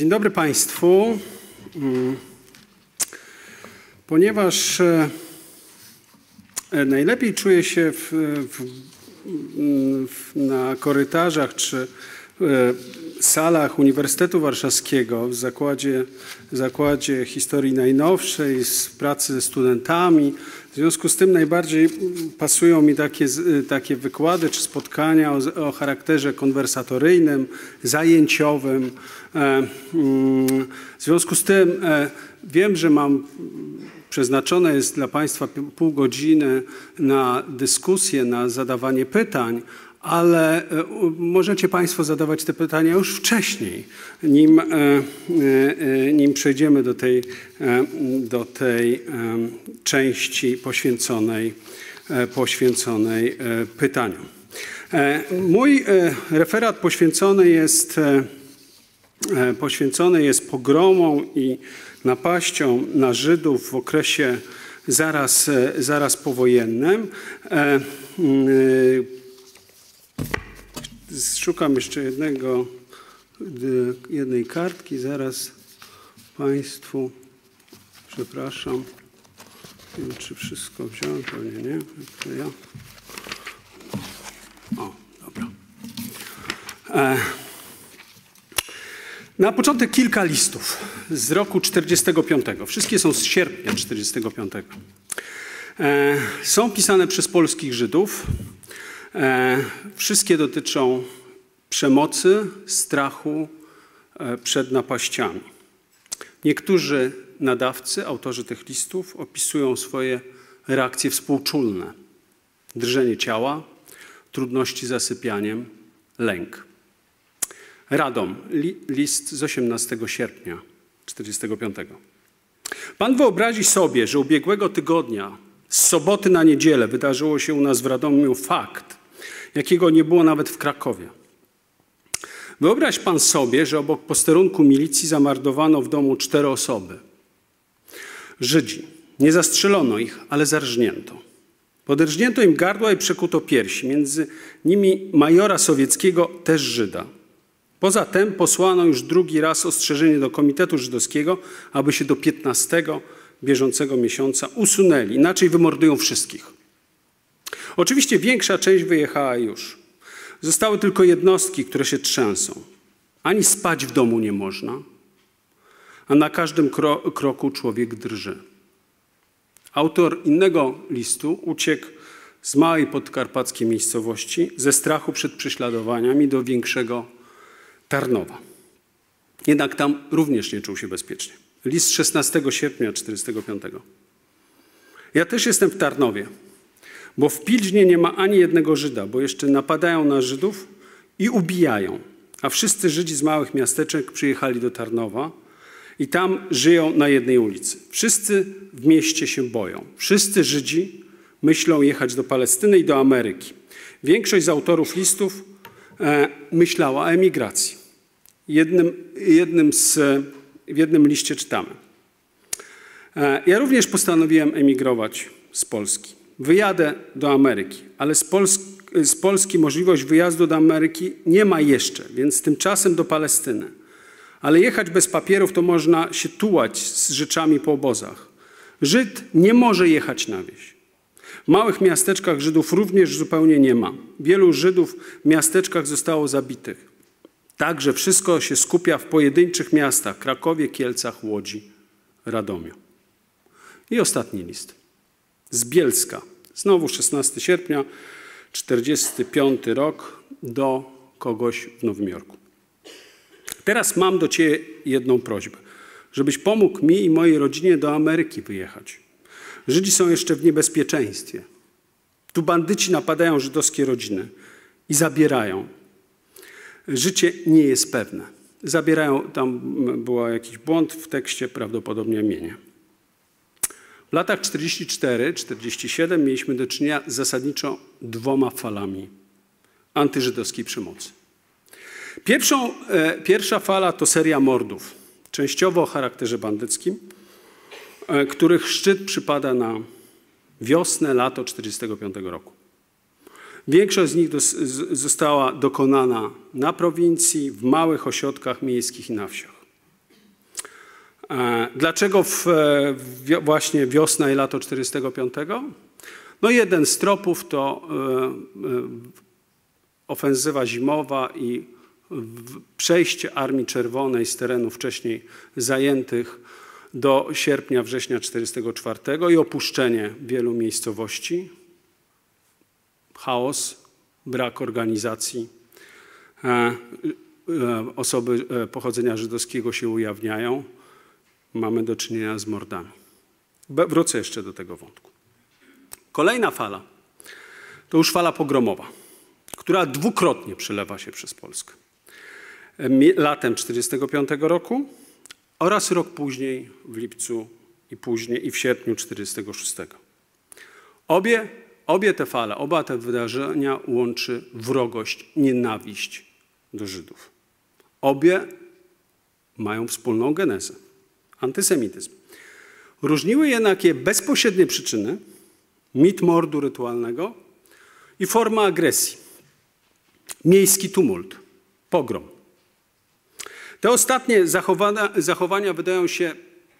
Dzień dobry Państwu. Mm. Ponieważ e, e, najlepiej czuję się w, w, w, na korytarzach czy e, salach Uniwersytetu Warszawskiego w zakładzie, w zakładzie historii najnowszej, z pracy ze studentami. W związku z tym najbardziej pasują mi takie, takie wykłady czy spotkania o, o charakterze konwersatoryjnym, zajęciowym. Mm, w związku z tym wiem, że mam przeznaczone jest dla Państwa pół godziny na dyskusję, na zadawanie pytań, ale e, możecie Państwo zadawać te pytania już wcześniej, nim, e, e, nim przejdziemy do tej, do tej części poświęconej, poświęconej pytaniom. Mój referat poświęcony jest, poświęcony jest pogromom i napaścią na Żydów w okresie zaraz, zaraz powojennym. Szukam jeszcze jednego, jednej kartki, zaraz Państwu, przepraszam, nie wiem, czy wszystko wziąłem, pewnie nie, to ja. O, dobra. E, na początek kilka listów z roku 45. Wszystkie są z sierpnia 45. E, są pisane przez polskich Żydów. E, wszystkie dotyczą przemocy, strachu e, przed napaściami. Niektórzy nadawcy, autorzy tych listów, opisują swoje reakcje współczulne: drżenie ciała, trudności z zasypianiem, lęk. Radom, li, list z 18 sierpnia 45. Pan wyobrazi sobie, że ubiegłego tygodnia, z soboty na niedzielę, wydarzyło się u nas w Radomiu fakt, jakiego nie było nawet w Krakowie. Wyobraź pan sobie, że obok posterunku milicji zamordowano w domu cztery osoby. Żydzi. Nie zastrzelono ich, ale zarżnięto. Poderżnięto im gardła i przekuto piersi, między nimi majora sowieckiego, też Żyda. Poza tym posłano już drugi raz ostrzeżenie do Komitetu Żydowskiego, aby się do 15 bieżącego miesiąca usunęli, inaczej wymordują wszystkich. Oczywiście większa część wyjechała już. Zostały tylko jednostki, które się trzęsą. Ani spać w domu nie można, a na każdym kro kroku człowiek drży. Autor innego listu uciekł z małej podkarpackiej miejscowości ze strachu przed prześladowaniami do większego Tarnowa. Jednak tam również nie czuł się bezpiecznie. List 16 sierpnia 1945. Ja też jestem w Tarnowie, bo w Pilźnie nie ma ani jednego Żyda, bo jeszcze napadają na Żydów i ubijają. A wszyscy Żydzi z małych miasteczek przyjechali do Tarnowa i tam żyją na jednej ulicy. Wszyscy w mieście się boją. Wszyscy Żydzi myślą jechać do Palestyny i do Ameryki. Większość z autorów listów e, myślała o emigracji. Jednym, jednym z, w jednym liście czytamy. E, ja również postanowiłem emigrować z Polski. Wyjadę do Ameryki, ale z z Polski możliwość wyjazdu do Ameryki nie ma jeszcze, więc tymczasem do Palestyny. Ale jechać bez papierów to można się tułać z rzeczami po obozach. Żyd nie może jechać na wieś. W małych miasteczkach Żydów również zupełnie nie ma. Wielu Żydów w miasteczkach zostało zabitych. Także wszystko się skupia w pojedynczych miastach Krakowie, Kielcach, Łodzi, Radomiu. I ostatni list. Z Bielska. Znowu 16 sierpnia, 45 rok do kogoś w Nowym Jorku. Teraz mam do Ciebie jedną prośbę, żebyś pomógł mi i mojej rodzinie do Ameryki wyjechać. Żydzi są jeszcze w niebezpieczeństwie. Tu bandyci napadają żydowskie rodziny i zabierają życie nie jest pewne. Zabierają, tam był jakiś błąd w tekście, prawdopodobnie mienie. W latach 44-47 mieliśmy do czynienia z zasadniczo dwoma falami antyżydowskiej przemocy. Pierwszą, e, pierwsza fala to seria mordów. częściowo o charakterze bandyckim, e, których szczyt przypada na wiosnę, lato 1945 roku. Większość z nich została dokonana na prowincji, w małych ośrodkach miejskich i na wsiach. E, dlaczego w, w, właśnie wiosna i lato 45? No jeden z tropów to ofensywa zimowa i przejście Armii Czerwonej z terenów wcześniej zajętych do sierpnia, września 1944 i opuszczenie wielu miejscowości, chaos, brak organizacji. E, e, osoby e, pochodzenia żydowskiego się ujawniają. Mamy do czynienia z mordami. Wrócę jeszcze do tego wątku. Kolejna fala to już fala pogromowa która dwukrotnie przelewa się przez Polskę. Latem 1945 roku oraz rok później, w lipcu i później, i w sierpniu 1946. Obie, obie te fale, oba te wydarzenia łączy wrogość, nienawiść do Żydów. Obie mają wspólną genezę antysemityzm. Różniły jednak je bezpośrednie przyczyny, mit mordu rytualnego i forma agresji miejski tumult, pogrom. Te ostatnie zachowania, zachowania wydają się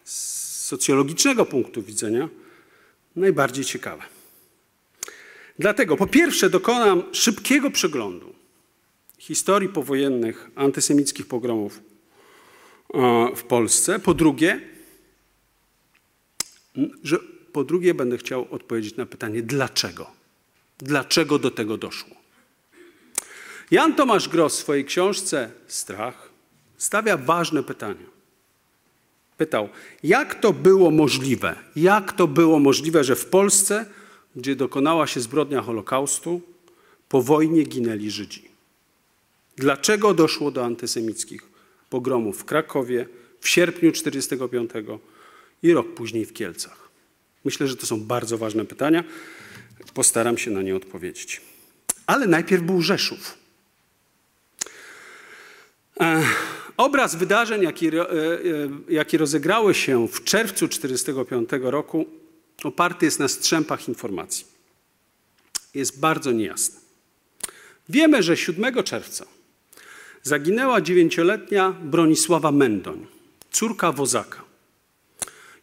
z socjologicznego punktu widzenia najbardziej ciekawe. Dlatego po pierwsze dokonam szybkiego przeglądu historii powojennych antysemickich pogromów w Polsce. Po drugie, że po drugie będę chciał odpowiedzieć na pytanie dlaczego. Dlaczego do tego doszło? Jan Tomasz Gross w swojej książce Strach stawia ważne pytania. Pytał, jak to było możliwe? Jak to było możliwe, że w Polsce, gdzie dokonała się zbrodnia Holokaustu, po wojnie ginęli Żydzi? Dlaczego doszło do antysemickich pogromów w Krakowie w sierpniu 1945 i rok później w Kielcach? Myślę, że to są bardzo ważne pytania. Postaram się na nie odpowiedzieć. Ale najpierw był Rzeszów. Obraz wydarzeń, jaki, e, e, jaki rozegrały się w czerwcu 1945 roku, oparty jest na strzępach informacji. Jest bardzo niejasny. Wiemy, że 7 czerwca zaginęła dziewięcioletnia Bronisława Mendoń, córka wozaka.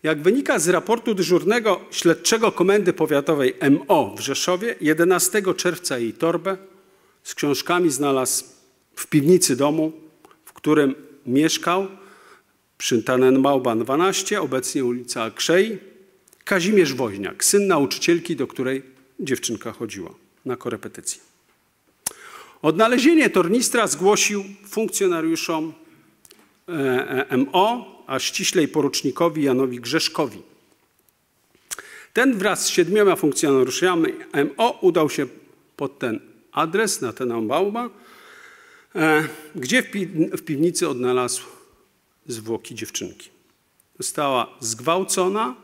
Jak wynika z raportu dyżurnego śledczego Komendy Powiatowej MO w Rzeszowie, 11 czerwca jej torbę z książkami znalazł w piwnicy domu którym mieszkał przy Tannenbauban 12, obecnie ulica Krzej, Kazimierz Woźniak, syn nauczycielki, do której dziewczynka chodziła na korepetycję. Odnalezienie tornistra zgłosił funkcjonariuszom e, e, MO, a ściślej porucznikowi Janowi Grzeszkowi. Ten wraz z siedmioma funkcjonariuszami MO udał się pod ten adres na Tenenbauma, E, gdzie w piwnicy odnalazł zwłoki dziewczynki. Została zgwałcona,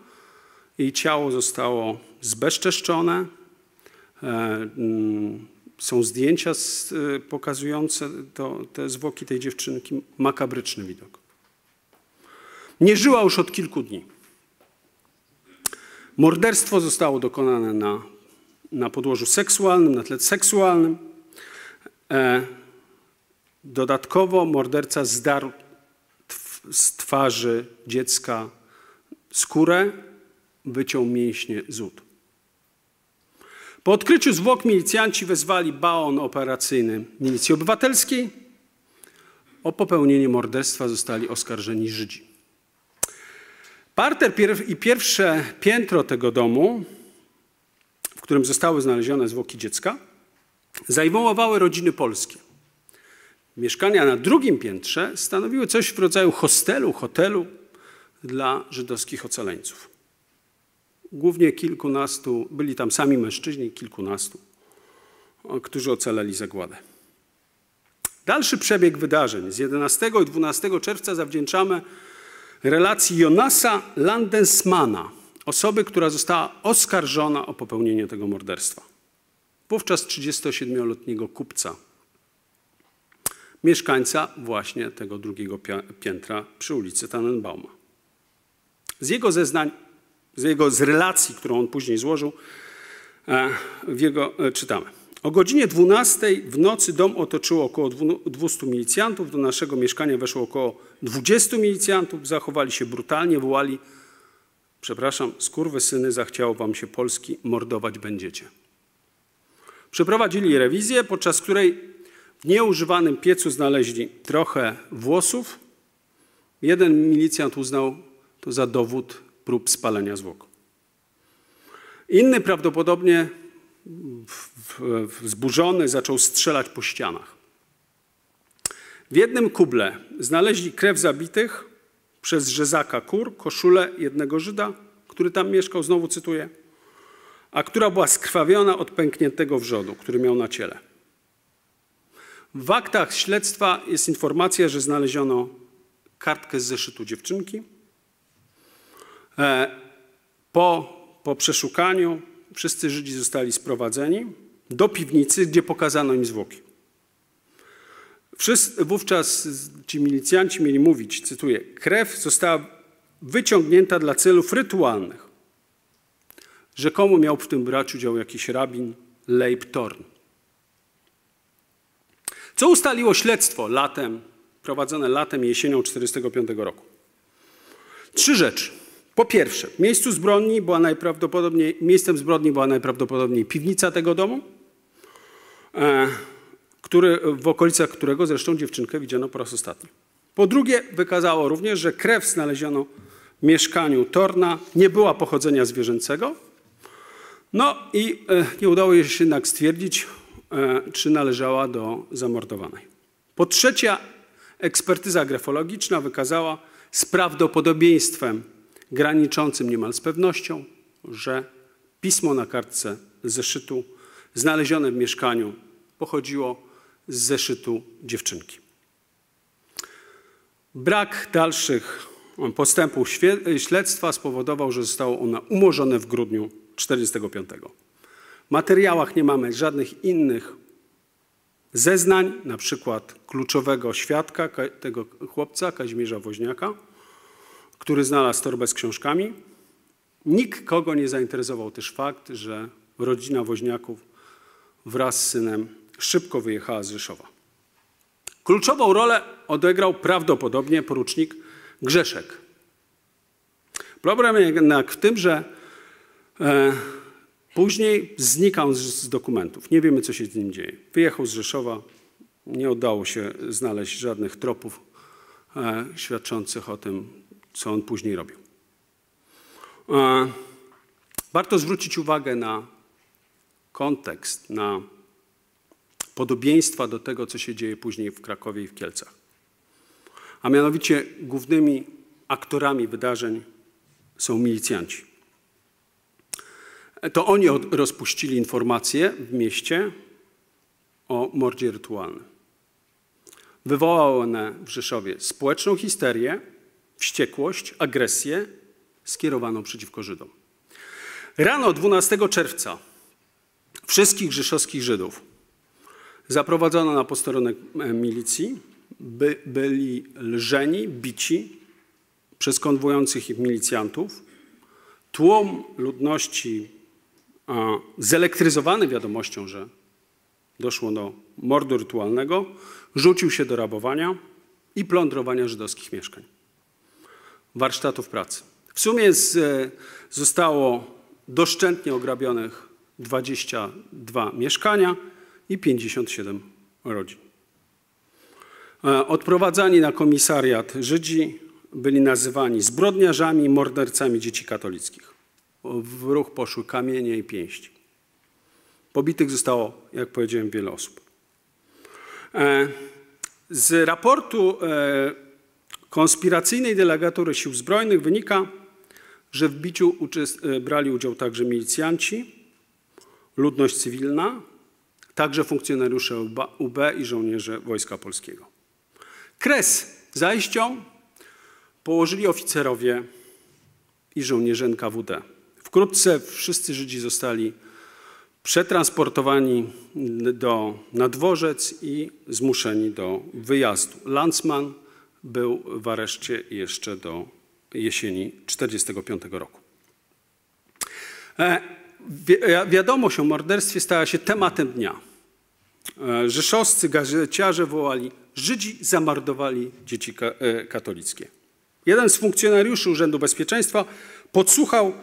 jej ciało zostało zbezczeszczone. E, są zdjęcia e, pokazujące to, te zwłoki tej dziewczynki. Makabryczny widok. Nie żyła już od kilku dni. Morderstwo zostało dokonane na, na podłożu seksualnym, na tle seksualnym. Dodatkowo morderca zdarł z twarzy dziecka skórę, wyciął mięśnie z ud. Po odkryciu zwłok milicjanci wezwali baon operacyjny Milicji Obywatelskiej. O popełnienie morderstwa zostali oskarżeni Żydzi. Parter i pierwsze piętro tego domu, w którym zostały znalezione zwłoki dziecka, zajmowały rodziny polskie. Mieszkania na drugim piętrze stanowiły coś w rodzaju hostelu, hotelu dla żydowskich ocaleńców. Głównie kilkunastu, byli tam sami mężczyźni, kilkunastu, którzy ocaleli zagładę. Dalszy przebieg wydarzeń z 11 i 12 czerwca zawdzięczamy relacji Jonasa Landensmana, osoby, która została oskarżona o popełnienie tego morderstwa. Wówczas 37-letniego kupca mieszkańca właśnie tego drugiego piętra przy ulicy Tannenbauma. Z jego zeznań, z jego z relacji, którą on później złożył, e, w jego e, czytamy. O godzinie 12 w nocy dom otoczyło około 200 milicjantów. Do naszego mieszkania weszło około 20 milicjantów. Zachowali się brutalnie, wołali: Przepraszam, syny, zachciało wam się Polski, mordować będziecie. Przeprowadzili rewizję, podczas której w nieużywanym piecu znaleźli trochę włosów. Jeden milicjant uznał to za dowód prób spalenia zwłok. Inny prawdopodobnie wzburzony zaczął strzelać po ścianach. W jednym kuble znaleźli krew zabitych przez rzezaka kur, koszulę jednego Żyda, który tam mieszkał, znowu cytuję, a która była skrwawiona od pękniętego wrzodu, który miał na ciele. W aktach śledztwa jest informacja, że znaleziono kartkę z zeszytu dziewczynki. E, po, po przeszukaniu wszyscy Żydzi zostali sprowadzeni do piwnicy, gdzie pokazano im zwłoki. Wszyscy, wówczas ci milicjanci mieli mówić, cytuję, krew została wyciągnięta dla celów rytualnych. Rzekomo miał w tym brać udział jakiś rabin Leib Torn. Co ustaliło śledztwo latem, prowadzone latem i jesienią 1945 roku? Trzy rzeczy. Po pierwsze, miejscu zbrodni była najprawdopodobniej, miejscem zbrodni była najprawdopodobniej piwnica tego domu, e, który, w okolicach którego zresztą dziewczynkę widziano po raz ostatni. Po drugie, wykazało również, że krew znaleziono w mieszkaniu Torna nie była pochodzenia zwierzęcego. No i e, nie udało się jednak stwierdzić, e, czy należała do zamordowanej. Po trzecie, ekspertyza grafologiczna wykazała z prawdopodobieństwem graniczącym niemal z pewnością, że pismo na kartce zeszytu znalezione w mieszkaniu pochodziło z zeszytu dziewczynki. Brak dalszych postępów śledztwa spowodował, że zostało ono umorzone w grudniu 1945. W materiałach nie mamy żadnych innych zeznań, na przykład kluczowego świadka tego chłopca, Kazimierza Woźniaka, który znalazł torbę z książkami. Nikt kogo nie zainteresował też fakt, że rodzina Woźniaków wraz z synem szybko wyjechała z Rzeszowa. Kluczową rolę odegrał prawdopodobnie porucznik Grzeszek. Problem jednak w tym, że e, później znikał z, z, dokumentów. Nie wiemy, co się z nim dzieje. Wyjechał z Rzeszowa, nie udało się znaleźć żadnych tropów e, świadczących o tym, co on później robił. E, warto zwrócić uwagę na kontekst, na podobieństwa do tego, co się dzieje później w Krakowie i w Kielcach. A mianowicie głównymi aktorami wydarzeń są milicjanci. To oni rozpuścili informacje w mieście o mordzie rytualnym. Wywołały one w Rzeszowie społeczną histerię, wściekłość, agresję skierowaną przeciwko Żydom. Rano 12 czerwca wszystkich rzeszowskich Żydów zaprowadzono na posterunek e, milicji, by, byli lżeni, bici przez konwujących ich milicjantów. Tłum ludności a, zelektryzowany wiadomością, że doszło do mordu rytualnego, rzucił się do rabowania i plądrowania żydowskich mieszkań warsztatów pracy. W sumie z, e, zostało doszczętnie ograbionych 22 mieszkania i 57 rodzin. E, odprowadzani na komisariat Żydzi byli nazywani zbrodniarzami, mordercami dzieci katolickich. W ruch poszły kamienie i pięści. Pobitych zostało, jak powiedziałem, wiele osób. E, z raportu konspiracyjnej delegatury sił zbrojnych wynika, że w biciu e, brali udział także milicjanci, ludność cywilna, także funkcjonariusze UB i żołnierze Wojska Polskiego. Kres zajścią położyli oficerowie i żołnierze NKWD. Wkrótce wszyscy Żydzi zostali przetransportowani do, na dworzec i zmuszeni do wyjazdu. Landsman był w areszcie jeszcze do jesieni 1945 roku. E, wiadomość o morderstwie stała się tematem dnia. E, rzeszowscy gazeciarze wołali, Żydzi zamordowali dzieci e, katolickie. Jeden z funkcjonariuszy Urzędu Bezpieczeństwa podsłuchał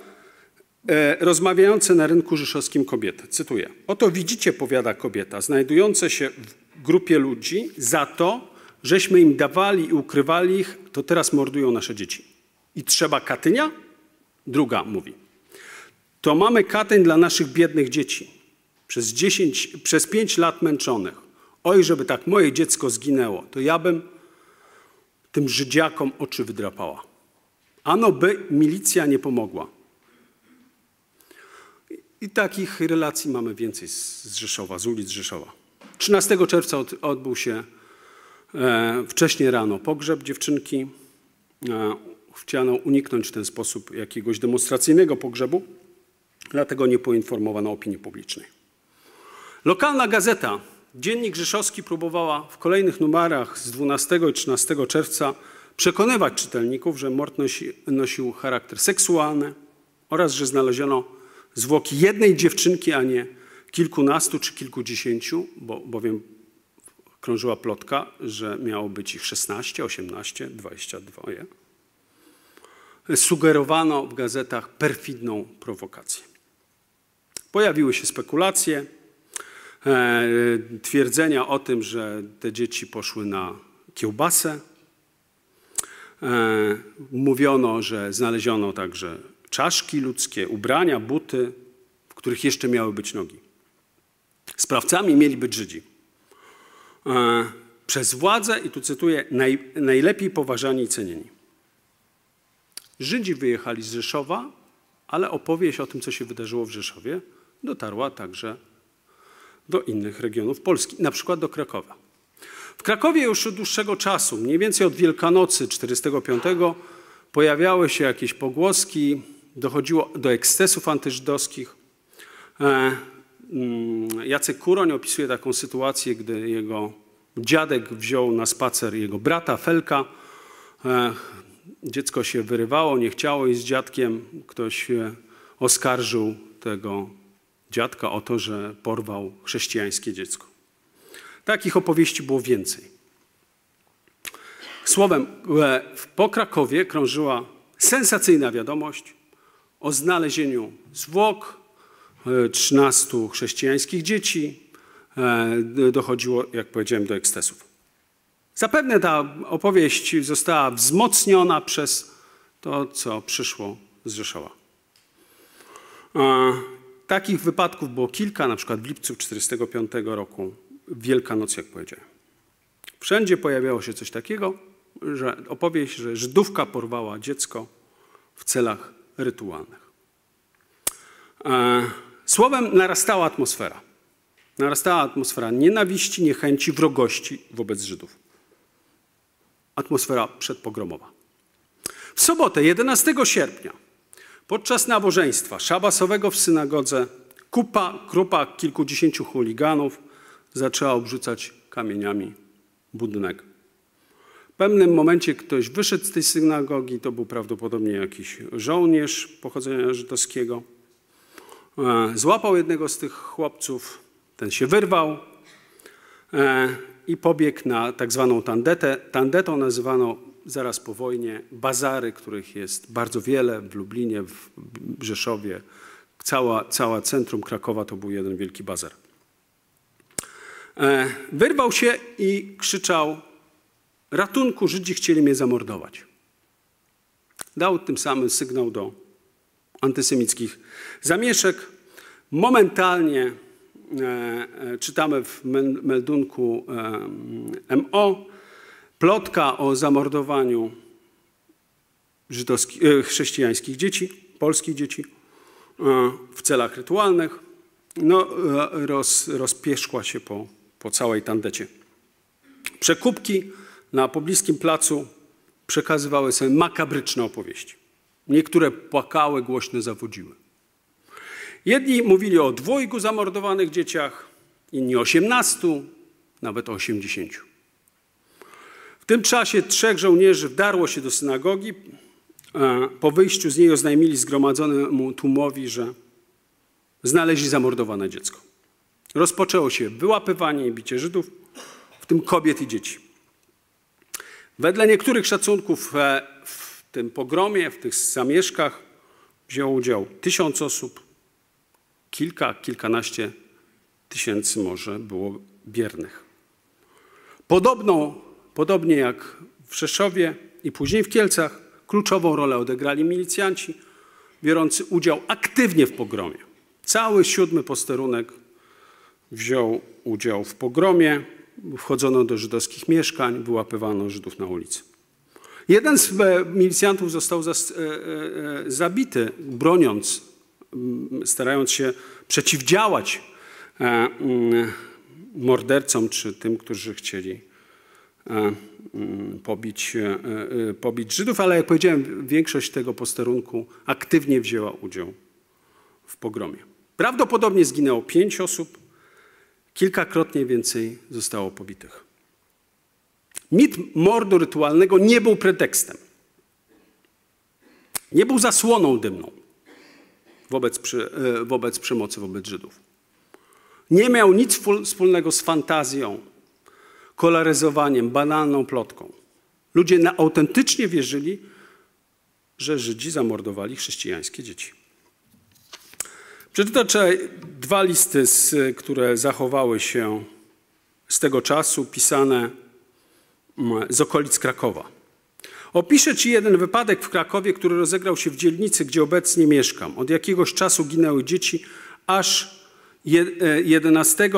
rozmawiające na rynku rzeszowskim kobiety. Cytuję. Oto widzicie, powiada kobieta, znajdujące się w grupie ludzi za to, żeśmy im dawali i ukrywali ich, to teraz mordują nasze dzieci. I trzeba Katynia? Druga mówi. To mamy Katyń dla naszych biednych dzieci. Przez, 10, przez 5 lat męczonych. Oj, żeby tak moje dziecko zginęło, to ja bym tym Żydziakom oczy wydrapała. Ano by milicja nie pomogła. I takich relacji mamy więcej z Rzeszowa, z ulic Rzeszowa. 13 czerwca odbył się wcześniej rano pogrzeb dziewczynki. E, chciano uniknąć w ten sposób jakiegoś demonstracyjnego pogrzebu, dlatego nie poinformowano opinii publicznej. Lokalna gazeta, Dziennik Rzeszowski, próbowała w kolejnych numerach z 12 i 13 czerwca przekonywać czytelników, że mord nosi, nosił charakter seksualny oraz że znaleziono zwłoki jednej dziewczynki, a nie kilkunastu czy kilkudziesięciu, bo, bowiem krążyła plotka, że miało być ich 16, 18, 22 sugerowano w gazetach perfidną prowokację. Pojawiły się spekulacje, e, twierdzenia o tym, że te dzieci poszły na kiełbasę. E, mówiono, że znaleziono także czaszki ludzkie, ubrania, buty, w których jeszcze miały być nogi. Sprawcami mieli być Żydzi. E, przez władzę, i tu cytuję, naj, najlepiej poważani i cenieni. Żydzi wyjechali z Rzeszowa, ale opowieść o tym, co się wydarzyło w Rzeszowie, dotarła także do innych regionów Polski, na przykład do Krakowa. W Krakowie już od dłuższego czasu, mniej więcej od Wielkanocy 45, pojawiały się jakieś pogłoski, dochodziło do ekscesów antyżydowskich. E, mm, Jacek Kuroń opisuje taką sytuację, gdy jego dziadek wziął na spacer jego brata Felka, e, dziecko się wyrywało, nie chciało i z dziadkiem ktoś oskarżył tego dziadka o to, że porwał chrześcijańskie dziecko. Takich opowieści było więcej. Słowem, e, po Krakowie krążyła sensacyjna wiadomość o znalezieniu zwłok 13 e, chrześcijańskich dzieci. E, dochodziło, jak powiedziałem, do ekscesów. Zapewne ta opowieść została wzmocniona przez to, co przyszło z Rzeszowa. Takich wypadków było kilka, na przykład w lipcu 1945 roku, Wielkanoc, jak powiedziałem. Wszędzie pojawiało się coś takiego, że opowieść, że Żydówka porwała dziecko w celach rytualnych. Słowem narastała atmosfera. Narastała atmosfera nienawiści, niechęci, wrogości wobec Żydów atmosfera przedpogromowa. W sobotę, 11 sierpnia, podczas nabożeństwa szabasowego w synagodze, kupa, grupa kilkudziesięciu chuliganów zaczęła obrzucać kamieniami budynek. W pewnym momencie ktoś wyszedł z tej synagogi, to był prawdopodobnie jakiś żołnierz pochodzenia żydowskiego. E, złapał jednego z tych chłopców, ten się wyrwał, e, i pobiegł na tak zwaną tandetę. Tandetą nazywano zaraz po wojnie bazary, których jest bardzo wiele w Lublinie, w Rzeszowie. Cała, cała centrum Krakowa to był jeden wielki bazar. E, wyrwał się i krzyczał: Ratunku, Żydzi chcieli mnie zamordować. Dał tym samym sygnał do antysemickich zamieszek. Momentalnie E, e, czytamy w meldunku e, MO plotka o zamordowaniu chrześcijańskich dzieci, polskich dzieci w celach rytualnych, no, roz, rozpieszkła się po, po całej tandecie. Przekupki na pobliskim placu przekazywały sobie makabryczne opowieści. Niektóre płakały, głośno zawodziły. Jedni mówili o dwojgu zamordowanych dzieciach, inni o 18, nawet o 80. W tym czasie trzech żołnierzy wdarło się do synagogi. Po wyjściu z niej oznajmili zgromadzonemu tłumowi, że znaleźli zamordowane dziecko. Rozpoczęło się wyłapywanie i bicie Żydów, w tym kobiet i dzieci. Wedle niektórych szacunków e, tym pogromie, w tych zamieszkach wzięło udział tysiąc osób, kilka, kilkanaście tysięcy może było biernych. Podobno, podobnie jak w Rzeszowie i później w Kielcach, kluczową rolę odegrali milicjanci, biorący udział aktywnie w pogromie. Cały siódmy posterunek wziął udział w pogromie, wchodzono do żydowskich mieszkań, wyłapywano Żydów na ulicy. Jeden z e, milicjantów został e, e, zabity, broniąc, starając się przeciwdziałać mordercom czy tym, którzy chcieli pobić, pobić Żydów, ale jak powiedziałem, większość tego posterunku aktywnie wzięła udział w pogromie. Prawdopodobnie zginęło pięć osób, kilkakrotnie więcej zostało pobitych. Mit mordu rytualnego nie był pretekstem. Nie był zasłoną dymną wobec, e, wobec przemocy wobec Żydów. Nie miał nic wspólnego z fantazją, kolaryzowaniem, banalną plotką. Ludzie autentycznie wierzyli, że Żydzi zamordowali chrześcijańskie dzieci. Przeczytam dwa listy, które zachowały się z tego czasu, pisane z okolic Krakowa. Opiszę Ci jeden wypadek w Krakowie, który rozegrał się w dzielnicy, gdzie obecnie mieszkam. Od jakiegoś czasu ginęły dzieci, aż 11 e,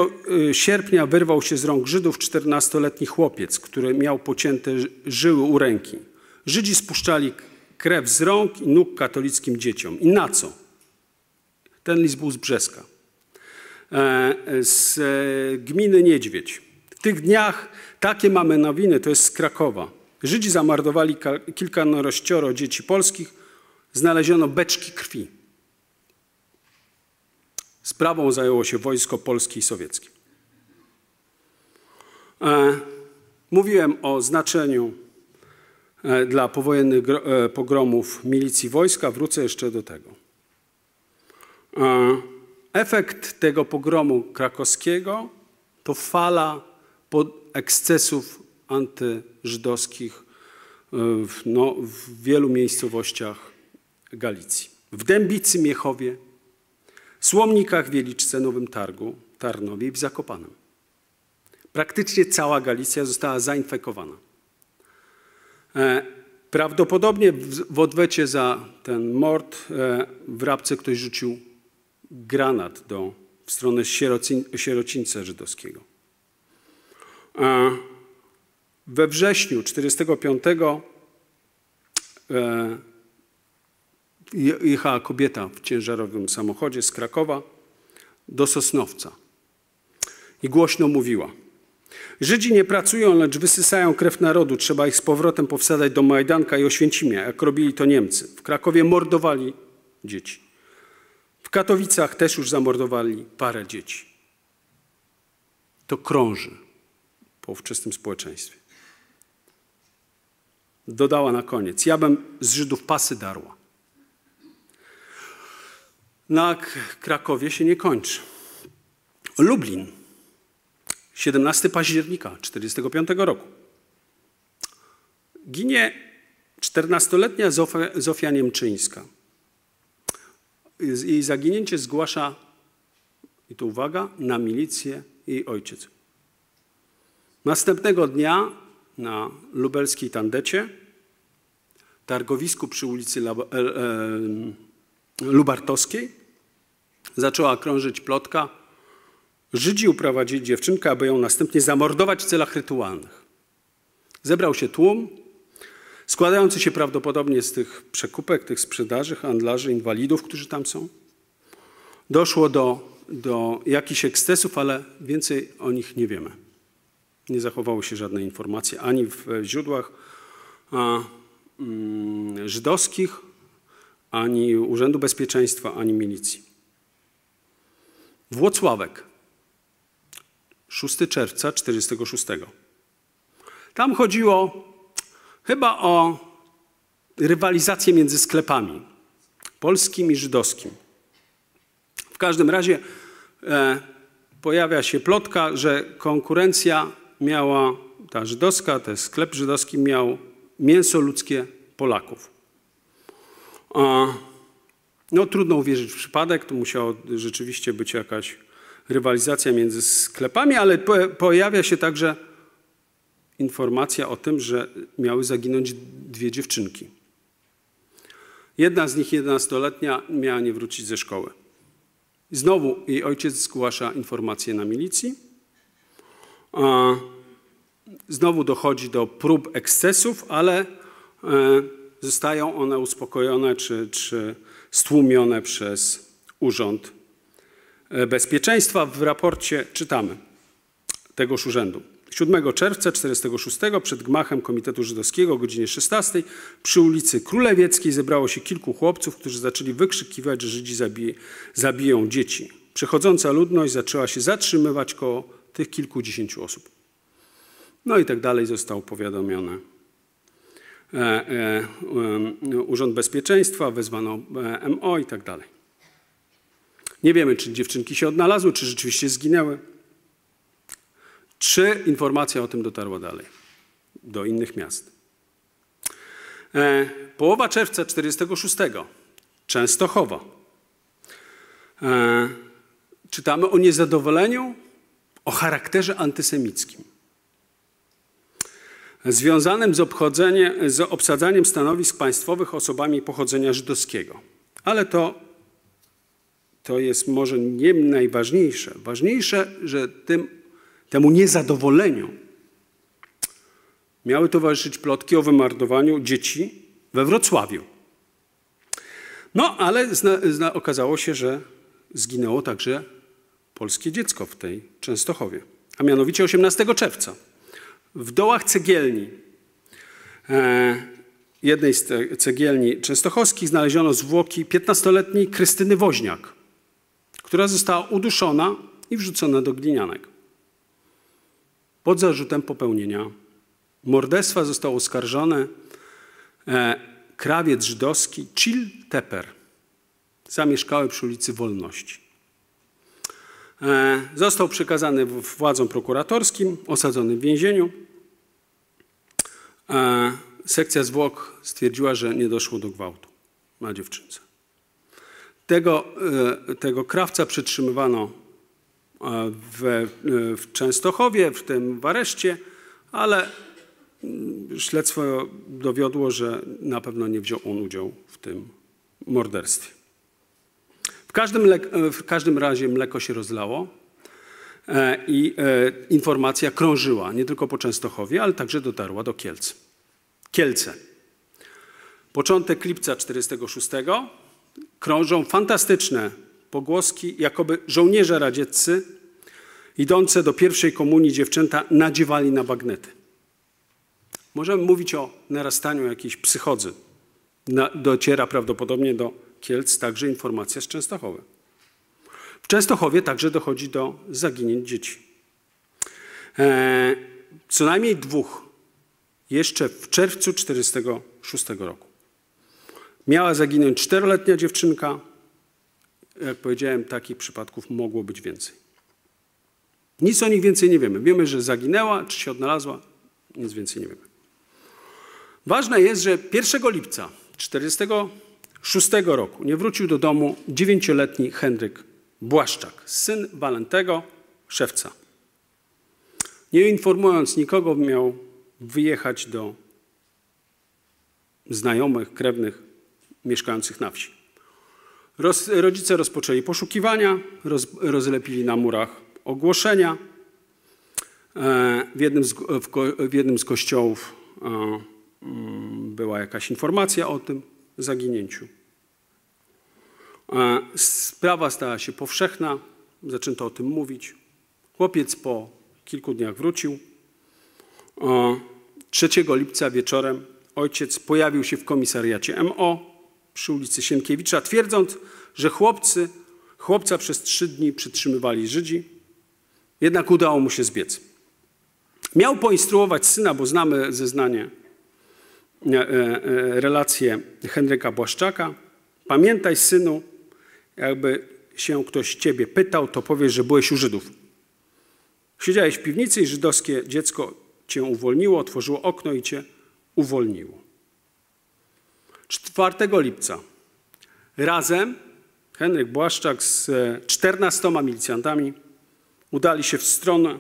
e, sierpnia wyrwał się z rąk Żydów 14-letni chłopiec, który miał pocięte żyły u ręki. Żydzi spuszczali krew z rąk i nóg katolickim dzieciom. I na co? Ten list był z Brzeska, e, z gminy Niedźwiedź. W tych dniach takie mamy nowiny, to jest z Krakowa. Żydzi zamordowali kilkanarościoro dzieci polskich, znaleziono beczki krwi. Sprawą zajęło się wojsko polskie i sowieckie. E, mówiłem o znaczeniu e, dla powojennych pogromów milicji wojska, wrócę jeszcze do tego. Efekt tego pogromu krakowskiego to fala ekscesów antyżydowskich e, w, no, w wielu miejscowościach Galicji. W Dębicy, Miechowie, Słomnikach, Wieliczce, Nowym Targu, Tarnowie i w Zakopanem. Praktycznie cała Galicja została zainfekowana. E, prawdopodobnie w odwecie za ten mord e, w Rabce ktoś rzucił granat do, w stronę sierocin, sierocińca żydowskiego. We wrześniu 1945 e, jechała kobieta w ciężarowym samochodzie z Krakowa do Sosnowca i głośno mówiła: Żydzi nie pracują, lecz wysysają krew narodu. Trzeba ich z powrotem powsadzać do Majdanka i Oświęcimia, jak robili to Niemcy. W Krakowie mordowali dzieci. Katowicach też już zamordowali parę dzieci. To krąży po ówczesnym społeczeństwie. Dodała na koniec: Ja bym z Żydów pasy darła. Na Krakowie się nie kończy. Lublin, 17 października 1945 roku. Ginie 14-letnia Zofia, Zofia Niemczyńska jej zaginięcie zgłasza, i tu uwaga, na milicję jej ojciec. Następnego dnia na lubelskiej tandecie, targowisku przy ulicy e, e, Lubartowskiej, zaczęła krążyć plotka. Żydzi uprowadzili dziewczynkę, aby ją następnie zamordować w celach rytualnych. Zebrał się tłum, składający się prawdopodobnie z tych przekupek, tych sprzedaży, handlarzy, inwalidów, którzy tam są. Doszło do, do jakichś ekscesów, ale więcej o nich nie wiemy. Nie zachowało się żadnej informacji ani w źródłach mm, żydowskich, ani Urzędu Bezpieczeństwa, ani milicji. Włocławek. 6 czerwca 46. Tam chodziło chyba o rywalizację między sklepami polskim i żydowskim. W każdym razie e, pojawia się plotka, że konkurencja miała, ta żydowska, ten sklep żydowski miał mięso ludzkie Polaków. E, no trudno uwierzyć w przypadek, to musiała rzeczywiście być jakaś rywalizacja między sklepami, ale pojawia się także informacja o tym, że miały zaginąć dwie dziewczynki. Jedna z nich, 11-letnia, miała nie wrócić ze szkoły. Znowu jej ojciec zgłasza informację na milicji. Znowu dochodzi do prób ekscesów, ale e, zostają one uspokojone czy, czy stłumione przez Urząd Bezpieczeństwa. W raporcie czytamy tegoż urzędu. 7 czerwca 1946 przed gmachem Komitetu Żydowskiego o godzinie 16 przy ulicy Królewieckiej zebrało się kilku chłopców, którzy zaczęli wykrzykiwać, że Żydzi zabiją dzieci. Przechodząca ludność zaczęła się zatrzymywać koło tych kilkudziesięciu osób. No i tak dalej został powiadomiony e, e, e, Urząd Bezpieczeństwa, wezwano e, MO i tak dalej. Nie wiemy, czy dziewczynki się odnalazły, czy rzeczywiście zginęły. Czy informacja o tym dotarła dalej do innych miast? Połowa czerwca 46. Częstochowa. Czytamy o niezadowoleniu o charakterze antysemickim. Związanym z, z obsadzaniem stanowisk państwowych osobami pochodzenia żydowskiego. Ale to, to jest może nie najważniejsze. Ważniejsze, że tym Temu niezadowoleniu miały towarzyszyć plotki o wymordowaniu dzieci we Wrocławiu. No, ale zna, zna, okazało się, że zginęło także polskie dziecko w tej Częstochowie, a mianowicie 18 czerwca. W dołach cegielni, e, jednej z cegielni częstochowskich, znaleziono zwłoki 15-letniej Krystyny Woźniak, która została uduszona i wrzucona do glinianek pod zarzutem popełnienia morderstwa został oskarżony e, krawiec żydowski Cil Teper, zamieszkały przy ulicy Wolności. E, został przekazany władzom prokuratorskim, osadzony w więzieniu. E, sekcja zwłok stwierdziła, że nie doszło do gwałtu na dziewczynce. Tego, e, tego krawca przetrzymywano w, w Częstochowie, w tym w areszcie, ale mm, śledztwo dowiodło, że na pewno nie wziął on udział w tym morderstwie. W każdym, w każdym razie mleko się rozlało e, i e, informacja krążyła nie tylko po Częstochowie, ale także dotarła do Kielc. Kielce. Początek lipca 46 krążą fantastyczne pogłoski, jakoby żołnierze radzieccy idące do pierwszej komunii dziewczęta nadziewali na bagnety. Możemy mówić o narastaniu jakiejś psychodzy. dociera prawdopodobnie do Kielc także informacja z Częstochowy. W Częstochowie także dochodzi do zaginięć dzieci. E, co najmniej dwóch jeszcze w czerwcu 1946 roku. Miała zaginąć czteroletnia dziewczynka, jak powiedziałem, takich przypadków mogło być więcej. Nic o nich więcej nie wiemy. Wiemy, że zaginęła, czy się odnalazła, nic więcej nie wiemy. Ważne jest, że 1 lipca 1946 roku nie wrócił do domu dziewięcioletni Henryk Błaszczak, syn Walentego, szewca. Nie informując nikogo, miał wyjechać do znajomych, krewnych mieszkających na wsi. Roz, rodzice rozpoczęli poszukiwania, roz, rozlepili na murach ogłoszenia. E, w jednym z, w, w jednym z kościołów e, mm, była jakaś informacja o tym zaginięciu. Sprawa stała się powszechna, zaczęto o tym mówić. Chłopiec po kilku dniach wrócił. 3 lipca wieczorem ojciec pojawił się w komisariacie MO przy ulicy Sienkiewicza, twierdząc, że chłopcy, Chłopca przez trzy dni przytrzymywali Żydzi, jednak udało mu się zbiec. Miał poinstruować syna, bo znamy zeznanie, relację Henryka Błaszczaka. Pamiętaj, synu, jakby się ktoś ciebie pytał, to powiesz, że byłeś u Żydów. Siedziałeś w piwnicy i żydowskie dziecko cię uwolniło, otworzyło okno i cię uwolniło. 4 lipca razem Henryk Błaszczak z 14 milicjantami udali się w stronę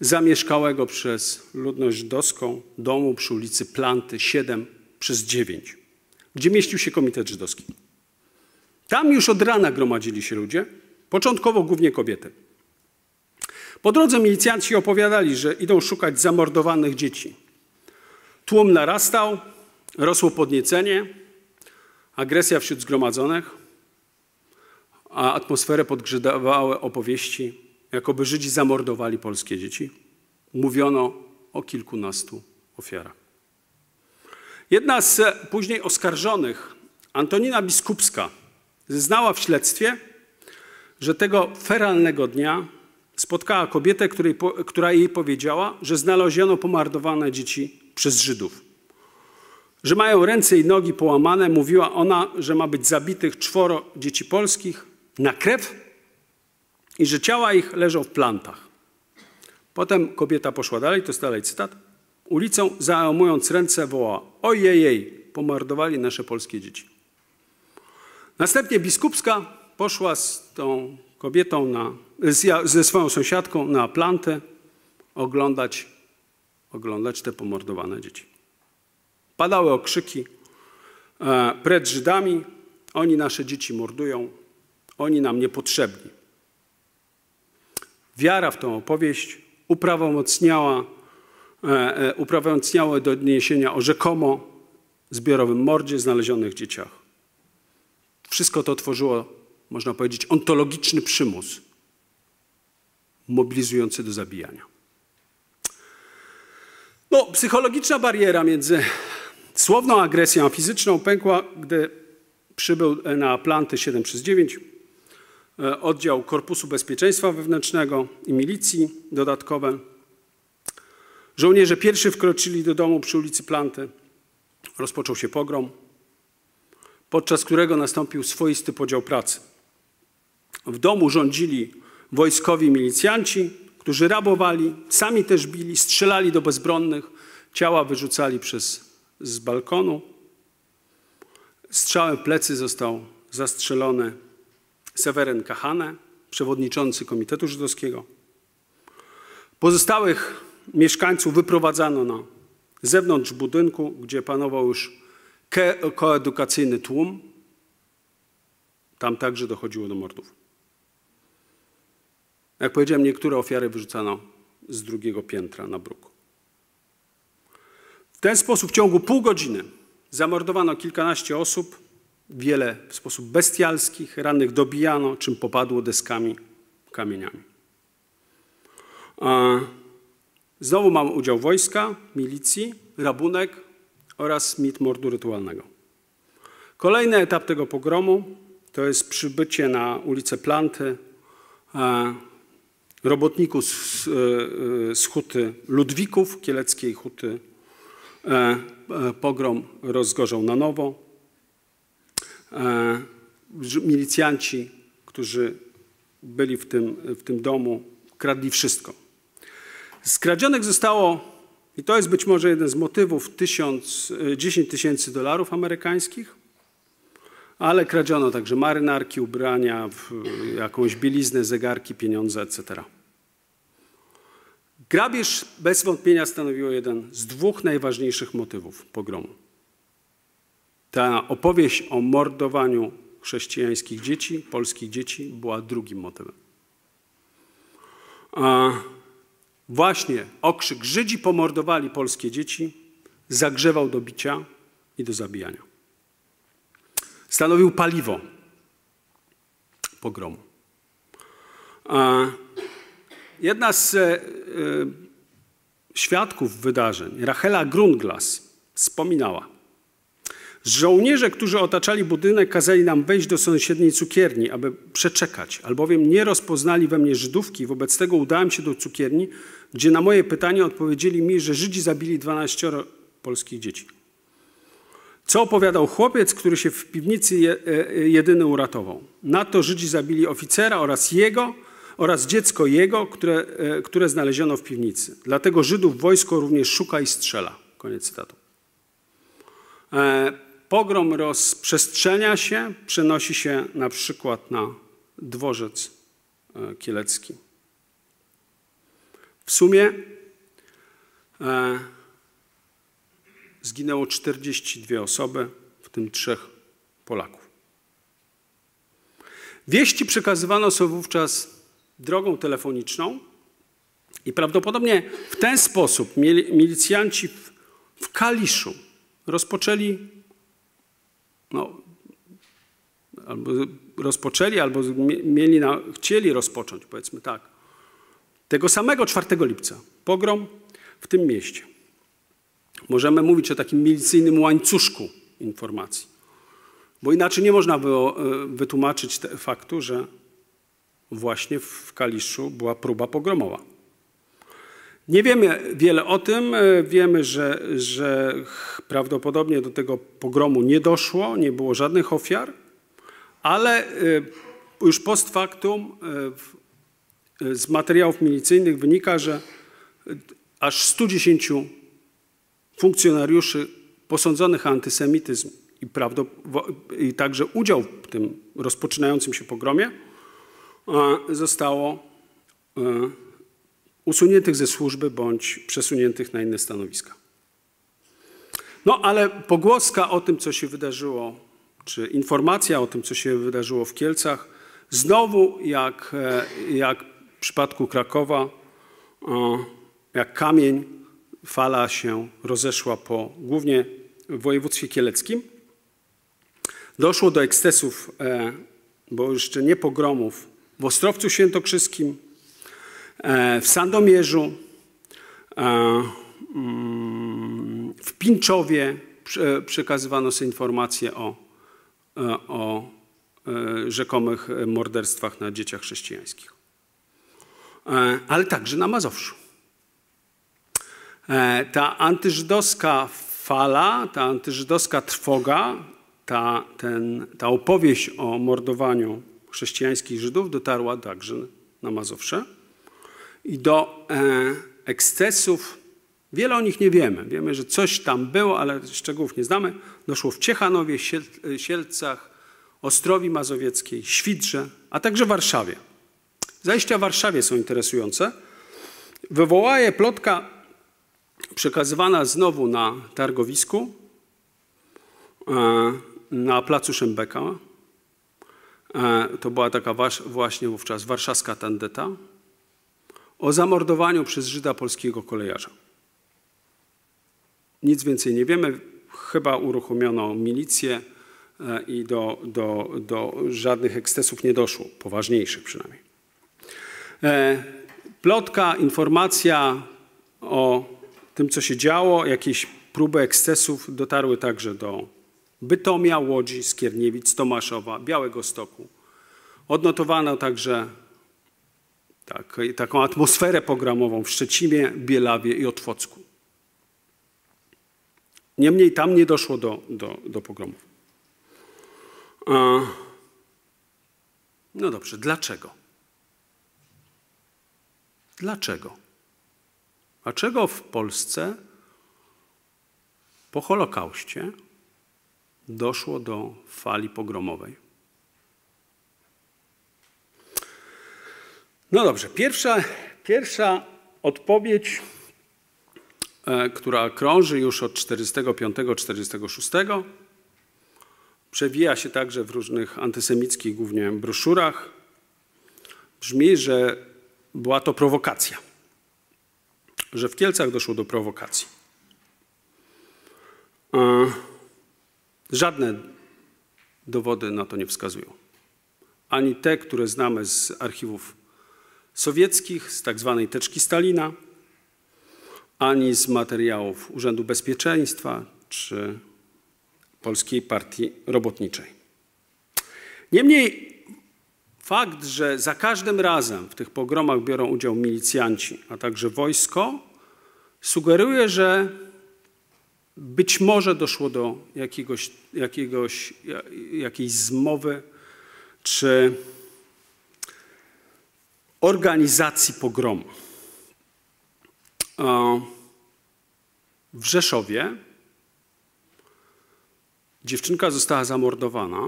zamieszkałego przez ludność żydowską domu przy ulicy Planty 7 przez 9, gdzie mieścił się komitet żydowski. Tam już od rana gromadzili się ludzie, początkowo głównie kobiety. Po drodze milicjanci opowiadali, że idą szukać zamordowanych dzieci. Tłum narastał, rosło podniecenie, agresja wśród zgromadzonych, a atmosferę podgrzewały opowieści, jakoby Żydzi zamordowali polskie dzieci. Mówiono o kilkunastu ofiarach. Jedna z później oskarżonych, Antonina Biskupska, zeznała w śledztwie, że tego feralnego dnia spotkała kobietę, której, która jej powiedziała, że znaleziono pomordowane dzieci przez Żydów. Że mają ręce i nogi połamane. Mówiła ona, że ma być zabitych czworo dzieci polskich na krew i że ciała ich leżą w plantach. Potem kobieta poszła dalej, to jest dalej cytat. Ulicą załamując ręce woła: Ojej, pomordowali nasze polskie dzieci. Następnie biskupska poszła z tą kobietą, na, ze swoją sąsiadką na plantę oglądać, oglądać te pomordowane dzieci. Padały okrzyki e, precz Żydami, oni nasze dzieci mordują, oni nam niepotrzebni. Wiara w tą opowieść uprawomocniała, e, e, uprawomocniała do odniesienia o rzekomo zbiorowym mordzie znalezionych dzieciach. Wszystko to tworzyło można powiedzieć, ontologiczny przymus mobilizujący do zabijania. No, psychologiczna bariera między słowną agresją a fizyczną pękła, gdy przybył na planty 7 przez 9 e, oddział Korpusu Bezpieczeństwa Wewnętrznego i milicji dodatkowe. Żołnierze pierwszy wkroczyli do domu przy ulicy Planty. Rozpoczął się pogrom, podczas którego nastąpił swoisty podział pracy. W domu rządzili wojskowi milicjanci, którzy rabowali, sami też bili, strzelali do bezbronnych, ciała wyrzucali przez, z balkonu. Strzałem plecy został zastrzelony Seweren Kahane, przewodniczący Komitetu Żydowskiego. Pozostałych mieszkańców wyprowadzano na zewnątrz budynku, gdzie panował już koedukacyjny tłum. Tam także dochodziło do mordów. Jak powiedziałem, niektóre ofiary wyrzucano z drugiego piętra na bruk. W ten sposób w ciągu pół godziny zamordowano kilkanaście osób, wiele w sposób bestialskich, rannych dobijano, czym popadło deskami, kamieniami. Znowu mamy udział wojska, milicji, rabunek oraz mit mordu rytualnego. Kolejny etap tego pogromu to jest przybycie na ulicę Planty robotników z, e, z huty Ludwików, kieleckiej huty e, e, pogrom rozgorzał na nowo. Milicjanci, którzy byli w tym, w tym domu, kradli wszystko. Skradzionych zostało, i to jest być może jeden z motywów, tysiąc, 10 tysięcy dolarów amerykańskich, ale kradziono także marynarki, ubrania, jakąś bieliznę, zegarki, pieniądze, etc. Grabież bez wątpienia stanowiło jeden z dwóch najważniejszych motywów pogromu. Ta opowieść o mordowaniu chrześcijańskich dzieci, polskich dzieci, była drugim motywem. A właśnie okrzyk Żydzi pomordowali polskie dzieci zagrzewał do bicia i do zabijania. Stanowił paliwo pogromu. A Jedna z e, e, świadków wydarzeń, Rachela Grundglas, wspominała, Żołnierze, którzy otaczali budynek, kazali nam wejść do sąsiedniej cukierni, aby przeczekać, albowiem nie rozpoznali we mnie Żydówki. Wobec tego udałem się do cukierni, gdzie na moje pytanie odpowiedzieli mi, że Żydzi zabili 12 polskich dzieci. Co opowiadał chłopiec, który się w piwnicy je, e, jedyny uratował? Na to Żydzi zabili oficera oraz jego oraz dziecko jego, które, e, które znaleziono w piwnicy. Dlatego Żydów wojsko również szuka i strzela. Koniec cytatu. E, pogrom rozprzestrzenia się, przenosi się na przykład na dworzec e, kielecki. W sumie e, zginęło 42 osoby, w tym trzech Polaków. Wieści przekazywano są wówczas drogą telefoniczną i prawdopodobnie w ten sposób milicjanci w, w Kaliszu rozpoczęli no, albo rozpoczęli, albo mieli na, chcieli rozpocząć, powiedzmy tak, tego samego 4 lipca pogrom w tym mieście. Możemy mówić o takim milicyjnym łańcuszku informacji, bo inaczej nie można było e, wytłumaczyć faktu, że właśnie w Kaliszu była próba pogromowa. Nie wiemy wiele o tym. E, wiemy, że, że prawdopodobnie do tego pogromu nie doszło, nie było żadnych ofiar, ale e, już post factum e, z materiałów milicyjnych wynika, że aż 110 funkcjonariuszy posądzonych o antysemityzm i, i także udział w tym rozpoczynającym się pogromie zostało usuniętych ze służby bądź przesuniętych na inne stanowiska. No ale pogłoska o tym, co się wydarzyło, czy informacja o tym, co się wydarzyło w Kielcach, znowu jak, e, jak w przypadku Krakowa, jak kamień, fala się rozeszła po głównie w województwie kieleckim. Doszło do ekscesów, e, bo jeszcze nie pogromów w Ostrowcu Świętokrzyskim, E, w Sandomierzu, e, mm, w Pinczowie przekazywano informacje o, e, o rzekomych morderstwach na dzieciach chrześcijańskich. Ale także na Mazowszu. Ta antyżydowska fala, ta antyżydowska trwoga, ta, ten, ta opowieść o mordowaniu chrześcijańskich Żydów dotarła także na Mazowsze i do e, ekscesów. Wiele o nich nie wiemy. Wiemy, że coś tam było, ale szczegółów nie znamy. Doszło w Ciechanowie, Siel, Sielcach, Ostrowi Mazowieckiej, Świdrze, a także Warszawie. Zajścia w Warszawie są interesujące. Wywołaje plotka przekazywana znowu na targowisku, e, na placu Szembeka. E, to była taka właśnie wówczas warszawska tandeta o zamordowaniu przez Żyda polskiego kolejarza. Nic więcej nie wiemy. Chyba uruchomiono milicję e, i do, do, do żadnych ekscesów nie doszło, poważniejszych przynajmniej. E, plotka, informacja o tym, co się działo, jakieś próby ekscesów dotarły także do Bytomia, Łodzi, Skierniewic, Tomaszowa, Białego Stoku. Odnotowano także tak, taką atmosferę programową w Szczecinie, Bielawie i Otwocku. Niemniej tam nie doszło do, do, do pogromów. No dobrze, dlaczego? Dlaczego? Dlaczego w Polsce po Holokauście doszło do fali pogromowej? No dobrze, pierwsza, pierwsza odpowiedź, e, która krąży już od 45-46, przewija się także w różnych antysemickich głównie broszurach, brzmi, że była to prowokacja, że w Kielcach doszło do prowokacji. E, żadne dowody na to nie wskazują. Ani te, które znamy z archiwów sowieckich, z tak zwanej teczki Stalina, ani z materiałów Urzędu Bezpieczeństwa czy Polskiej Partii Robotniczej. Niemniej fakt, że za każdym razem w tych pogromach biorą udział milicjanci, a także wojsko, sugeruje, że być może doszło do jakiegoś, jakiegoś, jakiejś zmowy czy organizacji pogromu. W Rzeszowie dziewczynka została zamordowana.